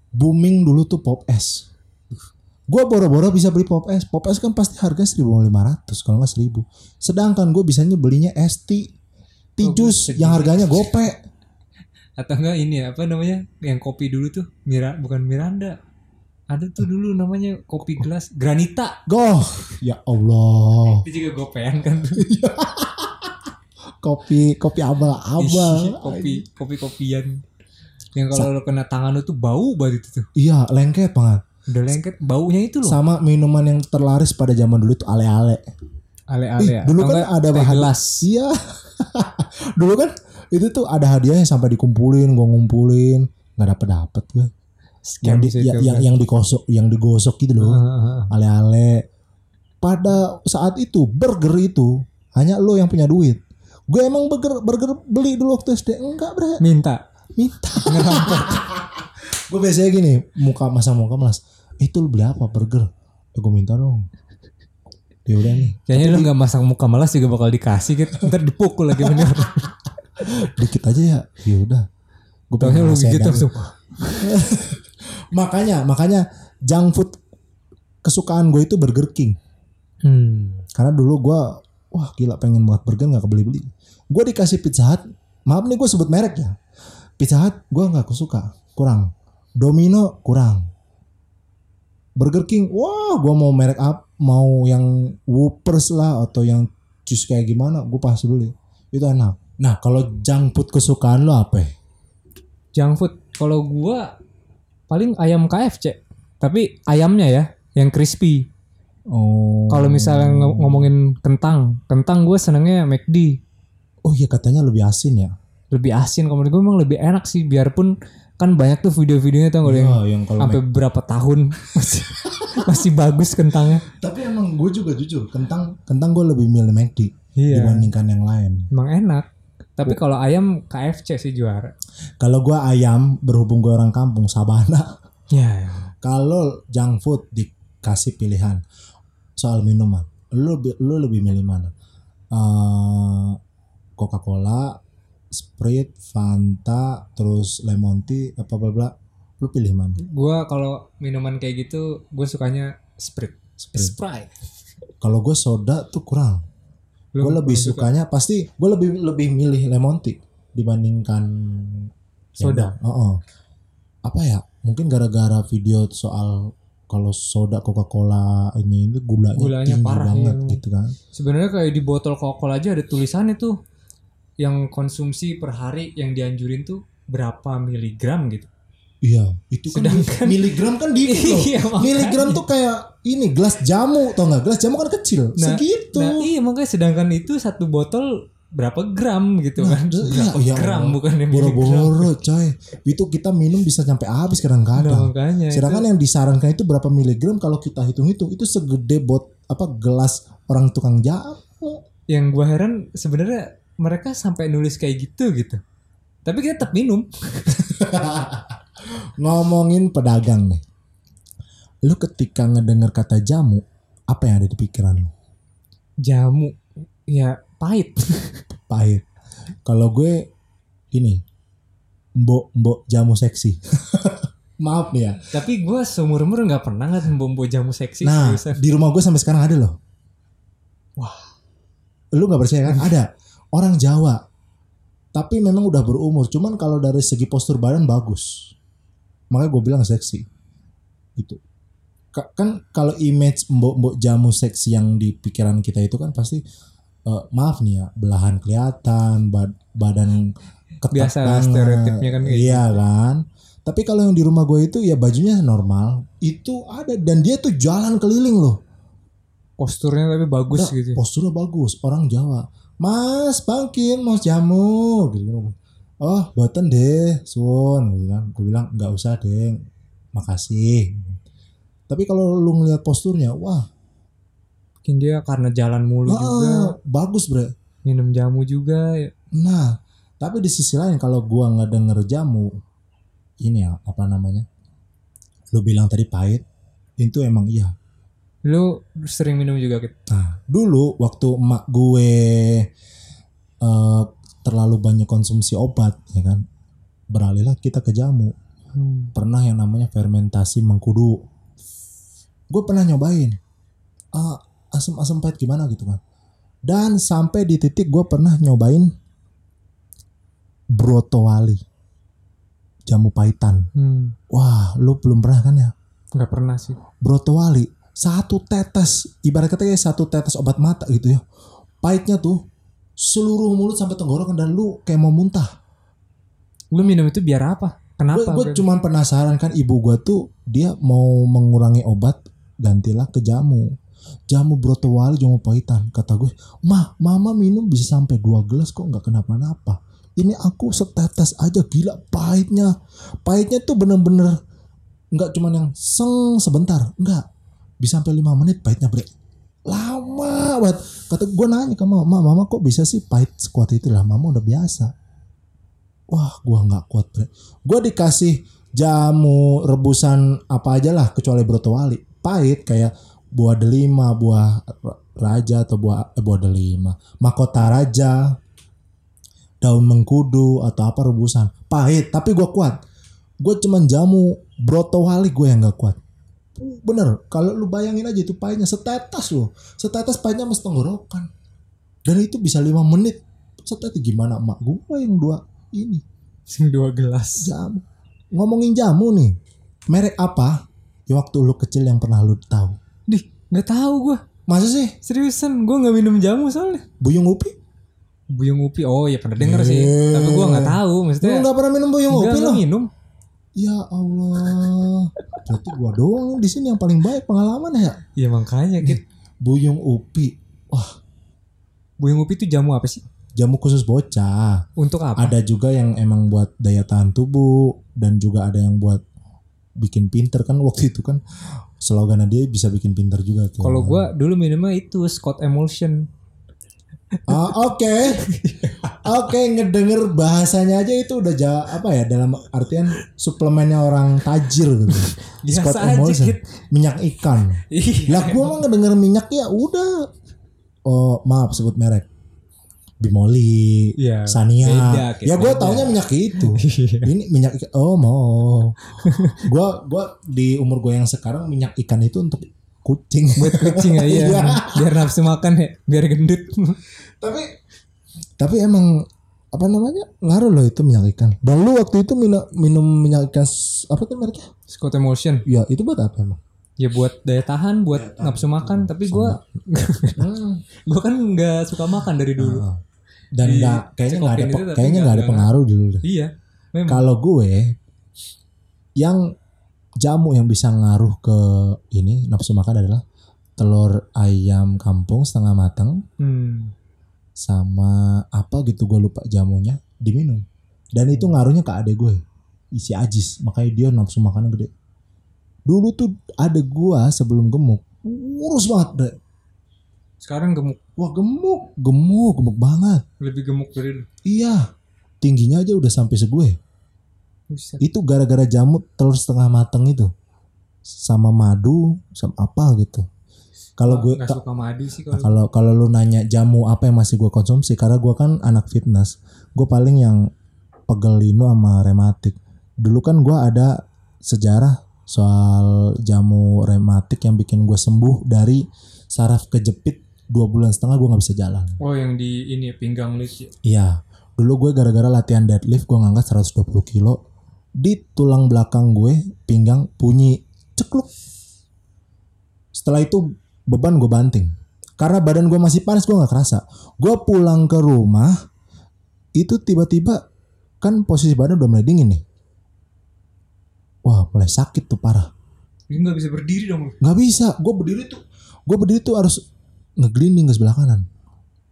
booming dulu tuh Pop S. Gue boro-boro bisa beli Pop S. Pop S kan pasti harga 1.500 kalau nggak 1.000. Sedangkan gue bisanya belinya ST. Tijus Oh, yang harganya gope. Atau enggak ini ya, apa namanya yang kopi dulu tuh Mira bukan Miranda ada tuh dulu namanya kopi gelas Granita Goh, ya Allah. itu juga gopean kan Kopi kopi abal-abal. Kopi kopi kopian yang kalau lo kena tangan lo tuh bau banget itu tuh Iya, lengket banget. udah lengket baunya itu loh Sama minuman yang terlaris pada zaman dulu tuh ale-ale. ale-ale Ih, ya dulu kan ada bahan- gelas Iya. dulu kan itu tuh ada hadiahnya sampai dikumpulin, gue ngumpulin, nggak dapet dapet gue. Yang, di, ya- yang, yang digosok, yang digosok gitu loh. Ale-ale. Pada saat itu burger itu hanya lo yang punya duit. Gue emang burger burger beli dulu waktu SD enggak bre minta minta. gue biasanya gini muka masa muka malas. Itu lu beli apa burger? Ya gue minta dong. Ya udah nih kayaknya lo nggak masak muka malas juga bakal dikasih gitu ntar dipukul lagi bener dikit aja ya. Ya udah. Gue Taunya lu gitu langsung Makanya makanya junk food kesukaan gue itu Burger King. hmm. Karena dulu gue wah gila pengen buat burger nggak kebeli-beli. Gue dikasih Pizza Hut, maaf nih gue sebut merek ya. Pizza Hut gue nggak suka, kurang. Domino kurang. Burger King, wah gue mau merek up, mau yang Whoppers lah atau yang cheese kayak gimana, gue pasti beli. Itu enak. Nah kalau junk food kesukaan lo apa? ya? junk food kalau gua paling ayam KFC tapi ayamnya ya yang crispy Oh. kalau misalnya ng- ngomongin kentang kentang gue senengnya McD oh iya katanya lebih asin ya. lebih asin kalau menurut gue emang lebih enak sih biarpun kan banyak tuh video-videonya tuh yang Iya, yang kalau sampai berapa tahun masih masih bagus kentangnya Tapi emang gue juga jujur, kentang kentang gue lebih milih McD iya dibandingkan yang lain. emang enak tapi kalau ayam KFC sih juara Kalau gue ayam berhubung gue orang kampung Sabana. ya Kalau junk food di dikasih pilihan soal minuman, lu lu lebih milih mana? Eh, Coca-Cola, Sprite, Fanta, terus lemon tea, apa bla bla. Lu pilih mana? Gua kalau minuman kayak gitu gue sukanya Sprite. Sprite. Sprite. Kalau gue soda tuh kurang. Gue lebih suka sukanya pasti gue lebih lebih milih lemon tea dibandingkan Soda. Oh, oh. Apa ya? Mungkin gara-gara video soal kalau soda Coca-Cola ini itu gulanya, Gulanya tinggi parah, banget iya. gitu kan. Sebenarnya kayak di botol Coca-Cola aja ada tulisannya tuh yang konsumsi per hari yang dianjurin tuh berapa miligram gitu. Iya, itu kan Sedangkan- miligram kan dikit loh. Iya, makanya. miligram tuh kayak ini gelas jamu tau nggak? Gelas jamu kan kecil, Nah, segitu. Nah iya makanya sedangkan itu satu botol berapa gram gitu Nah, kan? iya, Berapa iya, gram bukan miligram. Boro-boro coy. Itu kita minum bisa sampai habis Nah, kadang-kadang. makanya Sedangkan yang disarankan itu berapa miligram kalau kita hitung-hitung itu segede bot apa gelas orang tukang jamu. itu yang gua heran sebenarnya mereka sampai nulis kayak gitu gitu. Tapi kita tetap minum. Ngomongin pedagang nih. Lu ketika ngedenger kata jamu, apa yang ada di pikiran lu? Jamu ya pahit. Pahit. Kalau gue ini mbok-mbok jamu seksi. Maaf nih ya. Tapi gua seumur umur nggak pernah nggak membawa jamu seksi Nah, seriusan. di rumah gue sampai sekarang ada loh. Wah. Lu nggak percaya kan? Ada. Orang Jawa. Tapi memang udah berumur. Cuman kalau dari segi postur badan bagus. Makanya gue bilang seksi. Gitu. Ka- Kan kalau image mbok-mbok jamu seksi yang di pikiran kita itu kan pasti eh, maaf nih ya, belahan kelihatan, bad- badan ketat Biasa lah, stereotipnya kan kayak Iya kan. Tapi kalau yang di rumah gue itu ya bajunya normal. Itu ada dan dia tuh jalan keliling loh. Posturnya tapi bagus Udah, gitu. Posturnya bagus, orang Jawa. Mas, bangkin mau jamu gitu. Oh, boten deh, suwun gitu kan. Gue bilang nggak usah deh, makasih. Tapi kalau lu ngeliat posturnya, wah, Mungkin dia karena jalan mulu ah, juga, bagus bre. minum jamu juga. ya. Nah, tapi di sisi lain kalau gua nggak denger jamu, ini ya apa namanya? Lu bilang tadi pahit, itu emang iya. Lu sering minum juga gitu. Nah, dulu waktu emak gue eh, terlalu banyak konsumsi obat, ya kan, beralihlah kita ke jamu. Hmm. Pernah yang namanya fermentasi mengkudu. Gue pernah nyobain. Ah, asam-asam pahit gimana gitu kan. Dan sampai di titik gue pernah nyobain brotowali. Jamu pahitan. Hmm. Wah, lu belum pernah kan ya? Nggak pernah sih. brotowali satu tetes ibarat kata kayak satu tetes obat mata gitu ya pahitnya tuh seluruh mulut sampai tenggorokan dan lu kayak mau muntah. Lu minum itu biar apa? Kenapa? gue Bro? cuman penasaran kan ibu gua tuh dia mau mengurangi obat gantilah ke jamu. Jamu brotowali jamu pahitan kata gue. Mah mama minum bisa sampai dua gelas kok nggak kenapa-napa. Ini aku setetes aja gila pahitnya. Pahitnya tuh bener-bener nggak cuman yang seng sebentar nggak. Bisa sampai lima menit pahitnya bre banget kata gue nanya ke mama mama kok bisa sih pahit sekuat itu lah? Mama udah biasa. Wah gua nggak kuat bre. Gue dikasih jamu rebusan apa aja lah kecuali brotowali. Pahit kayak buah delima buah raja atau buah eh, buah delima. Mahkota raja daun mengkudu atau apa rebusan. Pahit tapi gua kuat. Gue cuman jamu brotowali gue yang nggak kuat bener kalau lu bayangin aja itu pahitnya setetes loh setetes pahitnya mas tenggorokan dan itu bisa lima menit setetes gimana emak gue yang dua ini Sing dua gelas. jamu ngomongin jamu nih merek apa yang waktu lu kecil yang pernah lu tahu Dih, nggak tahu gua. masa sih Seriusan, gua nggak minum jamu soalnya. buyung upi Buyung upi, oh ya pernah denger sih. Eh. Tapi gua nggak tahu, lu maksudnya. nggak pernah minum buyung upi loh minum. Ya Allah berarti gua doang di sini yang paling baik pengalaman ya Ya makanya, Kit. buyung upi wah Buyung upi itu jamu apa sih? jamu khusus bocah Untuk apa? ada juga yang emang buat daya tahan tubuh dan juga ada yang buat bikin pinter kan waktu itu kan slogannya dia bisa bikin pinter juga tuh Kalau gua dulu minumnya itu Scott Emulsion. Ah, Oke, oke ngedenger bahasanya aja itu udah ja, apa ya dalam artian suplemennya orang tajir gitu. Biasa Scott aja, Emulsion. Kit. minyak ikan. Iya. Lah gua mah ngedenger minyak ya udah. Oh maaf sebut merek. Bimoli, Iya, Sania. beda, ya gue taunya minyak itu. Ini minyak ikan. Oh mau. gua gua di umur gue yang sekarang minyak ikan itu untuk kucing. Buat kucing ya, iya. Iya. Biar nafsu makan ya, biar gendut. tapi tapi emang apa namanya ngaruh loh itu minyak ikan. Dan lu waktu itu minum minum minyak ikan apa tuh mereknya? Scott Emotion. Ya itu buat apa emang? Ya buat daya tahan, buat nafsu makan. Tapi gua gua kan nggak suka makan dari dulu. Ah. Dan nggak kayaknya nggak ada kayaknya nggak- ada pengaruh dulu. Iya. Kalau gue yang jamu yang bisa ngaruh ke ini nafsu makan adalah telur ayam kampung setengah matang Hmm. sama apa gitu gue lupa jamunya diminum. Dan itu ngaruhnya ke adek gue isi ajis makanya dia nafsu makannya gede. Dulu tuh adek gue sebelum gemuk kurus banget Bre. Sekarang gemuk, Wah gemuk, gemuk, gemuk banget. lebih gemuk dari lu. Iya, tingginya aja udah sampai segue. Buset. itu gara-gara jamu telur setengah mateng itu. Sama madu sama apa gitu. Kalau gue suka madu sih kalau. kalau lu nanya jamu apa yang masih gue konsumsi karena gue kan anak fitness. Gue paling yang pegel linu sama rematik. Dulu kan gue ada sejarah soal jamu rematik yang bikin gue sembuh dari saraf kejepit dua bulan setengah gue nggak bisa jalan. Oh yang di ini ya, pinggang lu sih. Iya, dulu gue gara-gara latihan deadlift gue ngangkat 120 kilo di tulang belakang gue pinggang bunyi cekluk. Setelah itu beban gue banting. Karena badan gue masih panas gue nggak kerasa. Gue pulang ke rumah itu tiba-tiba kan posisi badan udah mulai dingin nih. Wah mulai sakit tuh parah. Lu nggak bisa berdiri dong. Nggak bisa. Gue berdiri tuh, gue berdiri tuh harus ngeglinding ke sebelah kanan.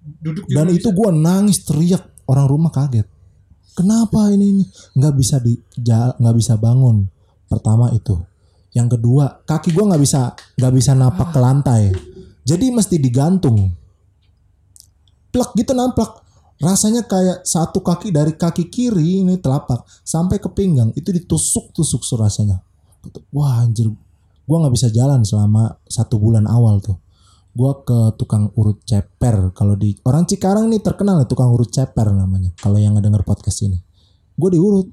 Duduk Dan itu gue nangis teriak orang rumah kaget. Kenapa ini nggak bisa di nggak bisa bangun? Pertama itu. Yang kedua kaki gue nggak bisa nggak bisa napak ke lantai. Jadi mesti digantung. Plak gitu nampak. Rasanya kayak satu kaki dari kaki kiri ini telapak sampai ke pinggang itu ditusuk-tusuk tuh rasanya. Wah anjir, gue nggak bisa jalan selama satu bulan awal tuh gua ke tukang urut ceper. Kalau di orang Cikarang nih terkenal ya tukang urut ceper namanya kalau yang ngedenger podcast ini. Gue diurut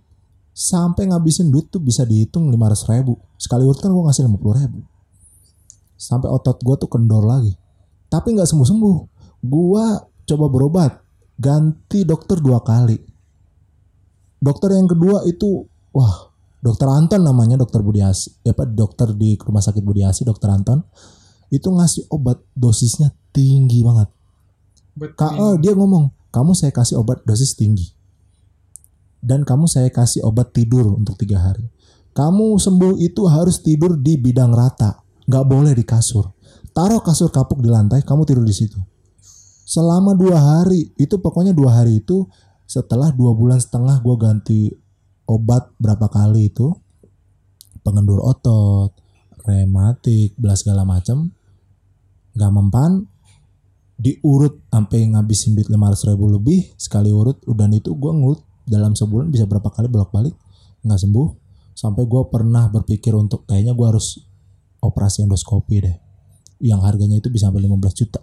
sampai ngabisin duit tuh bisa dihitung 500 ribu. Sekali urut kan gue ngasih 50 ribu. Sampai otot gue tuh kendor lagi. Tapi nggak sembuh sembuh gua coba berobat ganti dokter dua kali. Dokter yang kedua itu wah dokter Anton namanya dokter Budiasi ya apa dokter di rumah sakit Budiasi dokter Anton itu ngasih obat dosisnya tinggi banget. Ini. eh, dia ngomong, kamu saya kasih obat dosis tinggi. Dan kamu saya kasih obat tidur untuk tiga hari. Kamu sembuh itu harus tidur di bidang rata, nggak boleh di kasur. Taruh kasur kapuk di lantai, kamu tidur di situ. Selama dua hari, itu pokoknya dua hari itu setelah dua bulan setengah gue ganti obat berapa kali itu pengendur otot, rematik, belas segala macam nggak mempan diurut sampai ngabisin duit 500 ribu lebih sekali urut udah itu gue ngurut dalam sebulan bisa berapa kali bolak balik nggak sembuh sampai gue pernah berpikir untuk kayaknya gue harus operasi endoskopi deh yang harganya itu bisa sampai 15 juta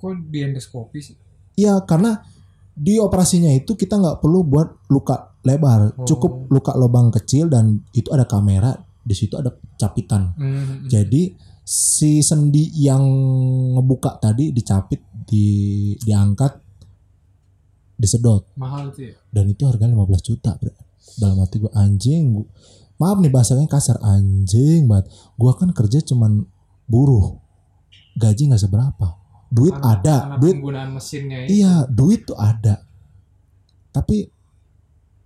Kok di endoskopi sih? Iya karena di operasinya itu kita nggak perlu buat luka lebar Oh. cukup luka lubang kecil dan itu ada kamera di situ ada capitan Hmm. Jadi si sendi yang ngebuka tadi dicapit, di diangkat, disedot Mahal tuh ya. dan itu harganya 15 juta, Bre. Dalam hati gue anjing. gua- Maaf nih bahasanya kasar anjing banget. Gua kan kerja cuman buruh. Gaji nggak seberapa. Duit Karena- ada, karena duit penggunaan mesinnya itu. Iya, duit tuh ada. Tapi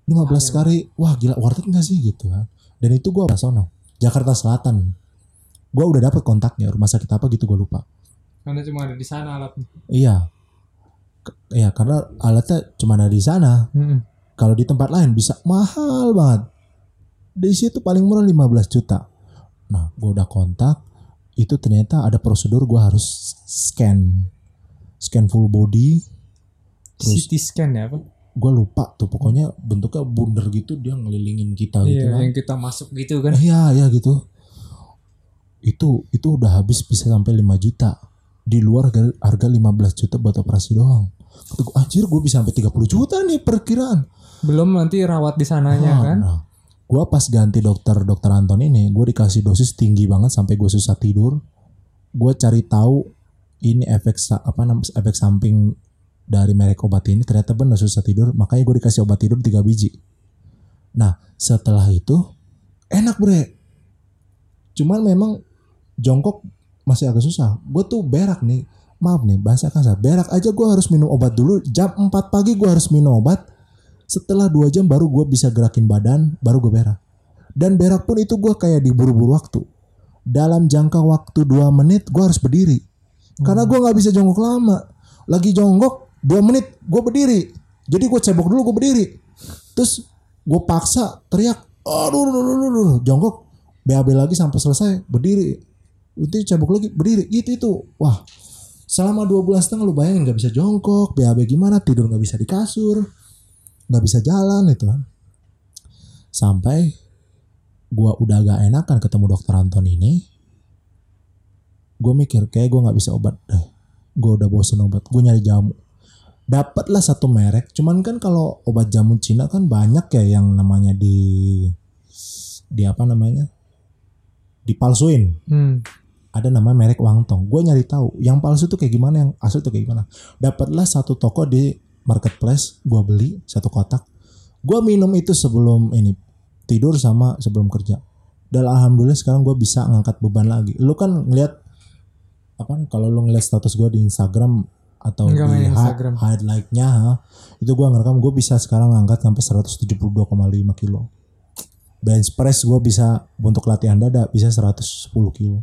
15 Sayang. kali, wah gila worth it gak sih gitu kan. Dan itu gua sono, Jakarta Selatan. Gua udah dapet kontaknya, rumah sakit apa gitu gue lupa. Karena cuma ada di sana alatnya. Iya. Iya, karena alatnya cuma ada di sana. Kalau di tempat lain bisa mahal banget. Di situ paling murah 15 juta. Nah, gua udah kontak, itu ternyata ada prosedur gua harus scan. Scan full body, Terus- CT scan ya apa? gue lupa tuh pokoknya bentuknya bundar gitu dia ngelilingin kita gitu Iya, kan yang kita masuk gitu kan. iya iya gitu itu itu udah habis bisa sampai 5 juta. Di luar harga- harga 15 juta buat operasi doang. Kata gua, anjir gue bisa sampai 30 juta nih perkiraan. Belum nanti rawat di sananya Ah, kan. nah, gue pas ganti dokter dokter Anton ini gue dikasih dosis tinggi banget sampai gue susah tidur. Gue cari tahu ini efek apa namanya efek samping dari merek obat ini ternyata benar susah tidur makanya gue dikasih obat tidur 3 biji. Nah setelah itu enak bre. Cuman memang jongkok masih agak susah. Gue tuh berak nih. Maaf nih bahasa kasar. Berak aja gue harus minum obat dulu. Jam 4 pagi gue harus minum obat. Setelah dua jam baru gue bisa gerakin badan baru gue berak. Dan berak pun itu gue kayak diburu-buru waktu. Dalam jangka waktu dua menit gue harus berdiri. Karena gue nggak bisa jongkok lama. Lagi jongkok dua menit gue berdiri. Jadi gue cebok dulu gue berdiri. Terus gue paksa teriak aduh, aduh, aduh, aduh. jongkok BAB lagi sampai selesai berdiri itu cebok lagi berdiri gitu itu. Wah selama dua bulan setengah lu bayangin nggak bisa jongkok BAB gimana tidur nggak bisa di kasur nggak bisa jalan itu kan. Sampai gua udah agak enakan ketemu dokter Anton ini gue mikir kayak gue nggak bisa obat deh gue udah bosen obat gue nyari jamu. Dapatlah satu merek cuman kan kalau obat jamu Cina kan banyak ya yang namanya di di apa namanya dipalsuin. Hmm. Ada nama merek Wangtong. Gue nyari tahu yang palsu tuh kayak gimana, yang asli tuh kayak gimana. Dapatlah satu toko di marketplace, gue beli satu kotak. Gue minum itu sebelum ini tidur sama sebelum kerja. Dan alhamdulillah sekarang gue bisa ngangkat beban lagi. Lu kan ngeliat apa kalau lu ngeliat status gue di Instagram atau Nggak di Instagram. highlight-nya itu gue ngerekam gue bisa sekarang ngangkat sampai 172,5 kilo bench press gue bisa untuk latihan dada bisa 110 kilo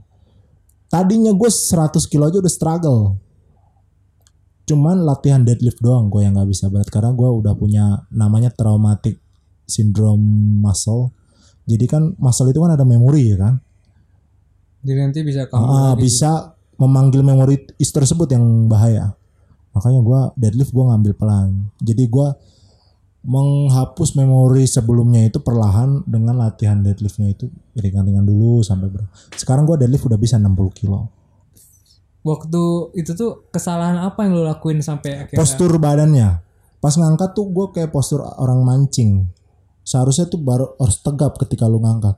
tadinya gue 100 kilo aja udah struggle. Cuman latihan deadlift doang gue yang nggak bisa berat karena gue udah punya namanya traumatic syndrome muscle. Jadi kan muscle itu kan ada memori ya kan? Jadi nanti bisa kamu Ah, bisa memanggil memori is tersebut yang bahaya. Makanya gue deadlift gue ngambil pelan. Jadi gue menghapus memori sebelumnya itu perlahan dengan latihan deadliftnya itu ringan-ringan dulu sampai ber sekarang gue deadlift udah bisa 60 kilo. Waktu itu tuh kesalahan apa yang lo lakuin sampai akhirnya? postur badannya. Pas ngangkat tuh gue kayak postur orang mancing. Seharusnya tuh baru harus tegap ketika lu ngangkat.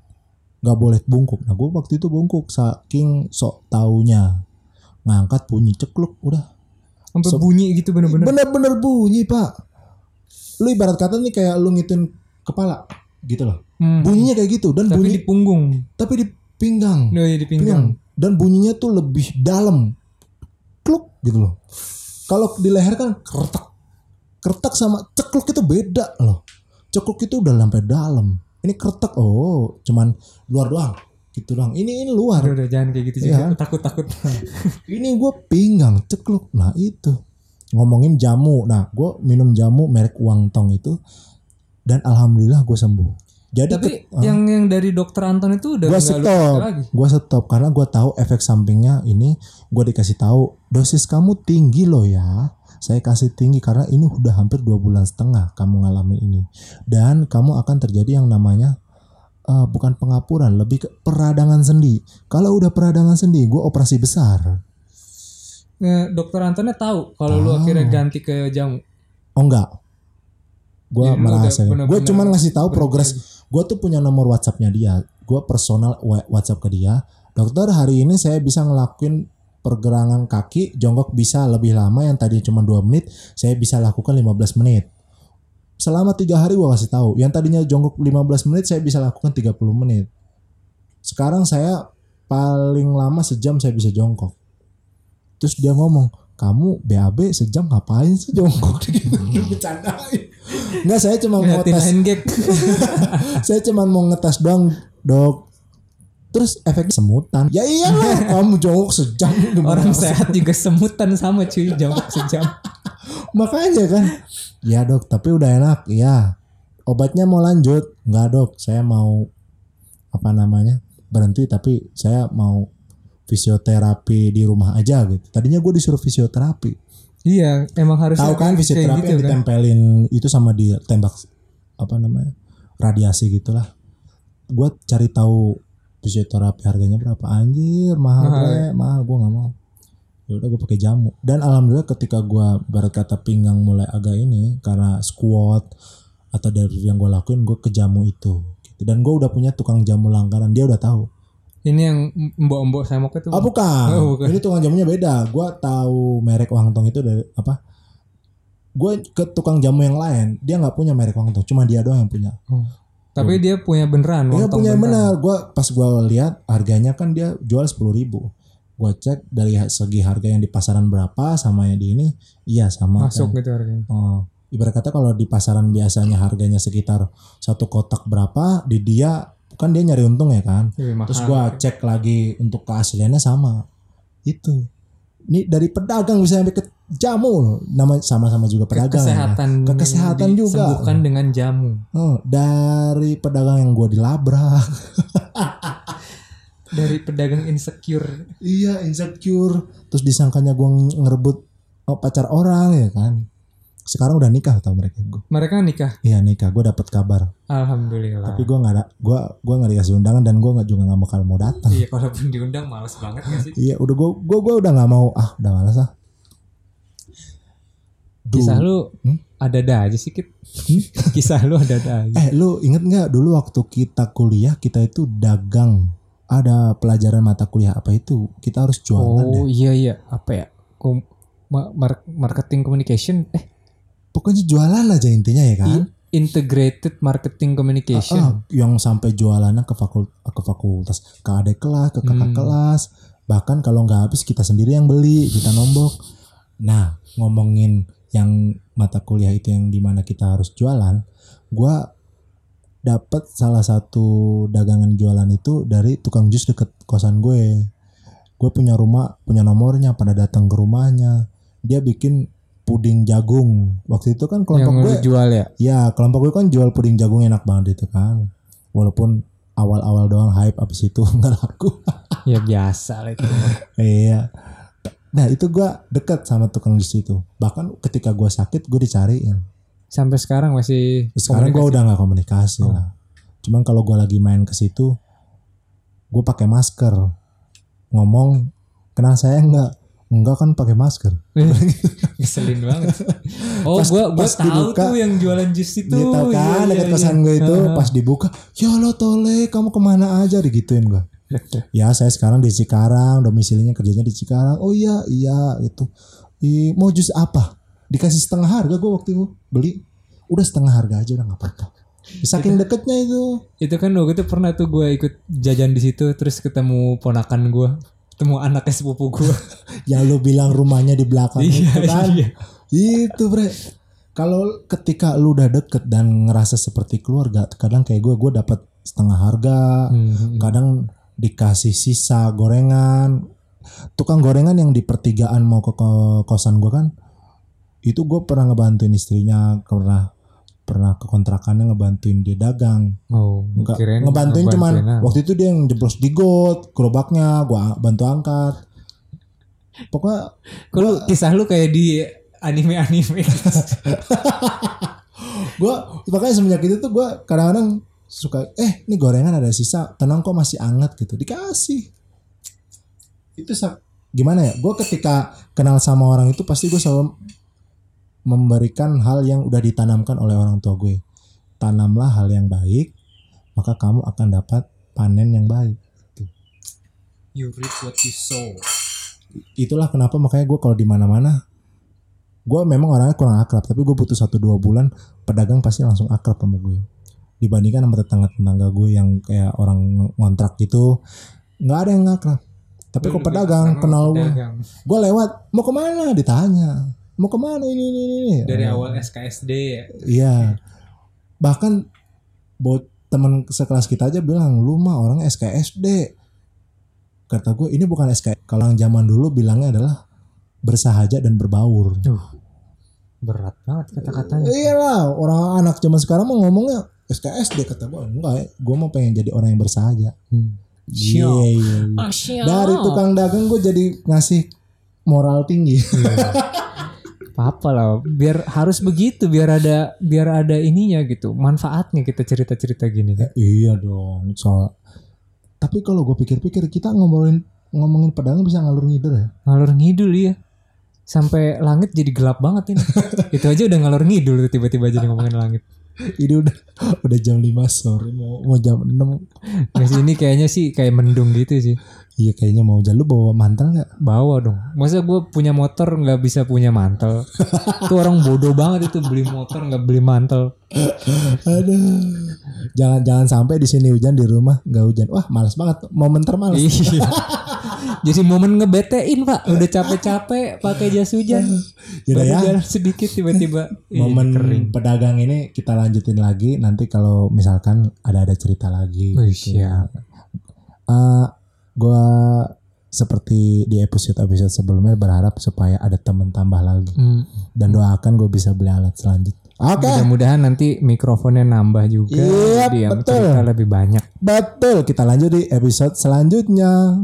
Nggak boleh bungkuk. Nah gue waktu itu bungkuk saking sok taunya. Ngangkat bunyi cekluk udah. Sampai so- bunyi gitu bener-bener. bener-bener bunyi pak lu ibarat kata nih kayak lu ngitin kepala gitu loh. Hmm. bunyinya kayak gitu dan Tapi bunyi di punggung. tapi di pinggang. Oh iya di pinggang. dan bunyinya tuh lebih dalam. Kluk gitu loh. Kalau di leher kan kertak kertak sama cekluk itu beda loh. Cekluk itu udah sampai dalam. Ini kertak oh cuman luar doang. Gitu doang. Ini ini luar. Udah, udah jangan kayak gitu Iya. juga. Takut-takut. ini gue pinggang cekluk. Nah itu ngomongin jamu. Nah gue minum jamu merek Wangtong itu dan alhamdulillah gue sembuh. Jadi Tapi ke- yang yang dari dokter Anton itu udah lu stop. lagi. gue stop karena gue tahu efek sampingnya ini gue dikasih tahu dosis kamu tinggi loh ya. Saya kasih tinggi karena ini udah hampir dua bulan setengah kamu ngalamin ini. Dan kamu akan terjadi yang namanya eh, bukan pengapuran lebih ke peradangan sendi. Kalau udah peradangan sendi gue operasi besar dokter Antonnya tahu kalau lu akhirnya ganti ke jamu. oh enggak. Lu udah merasa gue cuma ngasih tahu progres. gue tuh punya nomor WhatsAppnya dia. Gue personal WhatsApp ke dia. Dokter hari ini saya bisa ngelakuin pergerakan kaki jongkok bisa lebih lama yang tadi cuma 2 menit saya bisa lakukan 15 menit. Selama tiga hari gue kasih tahu. Yang tadinya jongkok 15 menit saya bisa lakukan 30 menit. Sekarang saya paling lama sejam saya bisa jongkok terus dia ngomong kamu BAB sejam ngapain sih jongkok? Gitu bercandain. Enggak saya cuma mau Ngeliatin tes hand gag. saya cuma mau ngetes doang dok. Terus efek semutan. Ya iyalah kamu jongkok sejam. Orang sehat juga semutan sama cuy jongkok sejam. makanya kan ya dok tapi udah enak. Ya obatnya mau lanjut. Nggak dok saya mau apa namanya berhenti tapi saya mau fisioterapi di rumah aja gitu tadinya gue disuruh fisioterapi Iya, emang harus Tahu kan fisioterapi gitu yang kan. ditempelin itu sama ditembak apa namanya radiasi gitulah. Gue cari tahu fisioterapi harganya berapa anjir mahal Mahal bre, mahal gue nggak mau. Ya udah gue pakai jamu dan alhamdulillah ketika gue barat kata pinggang mulai agak ini karena squat atau dari yang gue lakuin gue ke jamu itu gitu. dan gue udah punya tukang jamu langganan dia udah tahu Ini yang mbok-mbok saya mau itu. Ah bukan. Oh, bukan. Ini tukang jamunya beda. Gua tahu merek Wangtong itu dari apa? Gue ke tukang jamu yang lain, dia nggak punya merek Wangtong, cuma dia doang yang punya. Oh. Tapi dia punya beneran. Dia punya beneran. benar. Gua pas gua lihat harganya kan dia jual sepuluh ribu. Gua cek dari segi harga yang di pasaran berapa sama yang di ini, iya sama. Masuk kan. gitu harganya. Oh, ibarat kata kalau di pasaran biasanya harganya sekitar satu kotak berapa, di dia kan dia nyari untung ya kan. Lebih mahal. Terus gua cek lagi untuk keasliannya sama. Itu. Ini dari pedagang bisa sampai ke jamu loh. Nama sama-sama juga Ke pedagang. ya. kesehatan. Ke kesehatan juga. Disembuhkan dengan jamu. Oh, dari pedagang yang gua dilabrak. Dari pedagang insecure. iya, insecure. Terus disangkanya gua ngerebut oh, pacar orang ya kan. Sekarang udah nikah tau mereka gua. Mereka nikah. Iya nikah, gue dapet kabar. Alhamdulillah. Tapi gue nggak ada, gue gua nggak dikasih undangan dan gue nggak juga nggak bakal mau datang. Iya, kalaupun diundang males banget gak sih? Iya, udah gue gue gue udah nggak mau ah, udah malas ah. Duh. Kisah lu Hmm? ada-ada aja sih, Kit. Kisah lu ada-ada aja. Eh, lu inget nggak dulu waktu kita kuliah kita itu dagang. Ada pelajaran mata kuliah apa itu? Kita harus jualan Oh deh. iya iya, apa ya? Kom ma- mar- marketing communication eh Pokoknya jualan aja intinya ya kan. integrated marketing communication. Ah, yang sampai jualannya ke fakult ke fakultas, ke adik kelas, ke kakak Hmm. kelas. Bahkan kalau nggak habis kita sendiri yang beli, kita nombok. Nah, ngomongin yang mata kuliah itu yang di mana kita harus jualan, gua dapat salah satu dagangan jualan itu dari tukang jus deket kosan gue. Gue punya rumah, punya nomornya, pada datang ke rumahnya. Dia bikin puding jagung. Waktu itu kan yang kelompok gue lu jual ya. Ya kelompok gue kan jual puding jagung enak banget itu kan. Walaupun awal-awal doang hype abis itu nggak laku. Ya biasa lah itu. iya. Nah itu gue deket sama tukang jus itu. Bahkan ketika gue sakit gue dicariin. Sampai sekarang masih Sekarang gue udah nggak komunikasi Oh. lah. Cuman kalau gue lagi main ke situ, gue pakai masker. Ngomong, kenal saya nggak? Enggak kan pakai masker. ngeselin banget. Oh, Pas- gua gua pas tahu dibuka, tuh yang jualan jus itu. Dia tahu Iya, kan iya, dekat iya. kosan gue itu pas dibuka, ya lo tole kamu ke mana aja digituin gue. Ya saya sekarang di Cikarang, domisilinya kerjanya di Cikarang. Oh iya iya itu. Ih, mau jus apa? Dikasih setengah harga gue waktu itu beli. Udah setengah harga aja udah nggak apa-apa. Saking deketnya itu. Itu kan waktu itu pernah tuh gue ikut jajan di situ terus ketemu ponakan gue, ketemu anaknya sepupu gue. Yang lu bilang rumahnya di belakang itu kan. iya. Itu bre. Kalau ketika lu udah deket dan ngerasa seperti keluarga, kadang kayak gue, gue dapat setengah harga, Hmm. kadang dikasih sisa gorengan tukang gorengan yang di pertigaan mau ke ko- kosan gue kan itu gue pernah ngebantuin istrinya pernah pernah ke kontrakannya ngebantuin dia dagang. Oh, Enggak, kirain ngebantuin cuman ngebantuin apa. waktu itu dia yang jeblos di got gerobaknya gue bantu angkat. Pokoknya Kok lu kisah lu kayak di anime-anime. gue makanya semenjak itu tuh gue kadang-kadang suka eh ini gorengan ada sisa tenang kok masih anget gitu. Dikasih. Itu gimana ya? Gue ketika kenal sama orang itu pasti gue selalu memberikan hal yang udah ditanamkan oleh orang tua gue. Tanamlah hal yang baik maka kamu akan dapat panen yang baik you reap what you sow. itulah kenapa makanya gue kalau di mana-mana gue memang orangnya kurang akrab tapi gue butuh satu dua bulan pedagang pasti langsung akrab sama gue. Dibandingkan sama tetangga-tetangga gue yang kayak orang ngontrak gitu nggak ada yang akrab. Tapi kok pedagang kenal gue gue lewat mau ke mana? Ditanya mau ke mana ini ini ini Dari Oh, awal SKSD ya. iya. Bahkan buat teman sekelas kita aja bilang lu mah orang SKSD kata gue ini bukan SK kalau yang zaman dulu bilangnya adalah bersahaja dan berbaur. Berat banget kata-katanya. iyalah. Orang anak zaman sekarang mau ngomongnya SKSD kata gue enggak ya. Gue mau pengen jadi orang yang bersahaja. Hmm. Iya, iya, iya. dari tukang dagang gue jadi ngasih moral tinggi apa lah biar harus begitu biar ada biar ada ininya gitu manfaatnya kita cerita cerita gini kan Iya dong, soal. Tapi kalau gue pikir-pikir kita ngomongin ngomongin pedang bisa ngalur ngidul ya. ngalur ngidul ya sampai langit jadi gelap banget ini itu aja udah ngalur ngidul tiba-tiba jadi ngomongin langit Ini udah udah jam 5 sore mau mau jam 6. Nggak sih ini kayaknya sih kayak mendung gitu sih Iya kayaknya mau jalan lu bawa mantel nggak? bawa dong masa gue punya motor nggak bisa punya mantel itu orang bodoh banget itu beli motor nggak beli mantel Aduh. Jangan jangan sampai di sini hujan di rumah nggak hujan. Wah, malas banget. Momen termales. iya jadi momen ngebetein pak udah capek-capek pakai jas hujan Yaudah ya. jalan sedikit tiba-tiba Momen kering pedagang ini kita lanjutin lagi nanti kalau misalkan ada ada cerita lagi. Wih, gitu. siap. Eh, gua seperti di episode-episode sebelumnya berharap supaya ada teman tambah lagi Hmm. dan doakan gue bisa beli alat selanjutnya. Oke, Mudah-mudahan nanti mikrofonnya nambah juga. Iya, yang betul. cerita lebih banyak. betul. Kita lanjut di episode selanjutnya.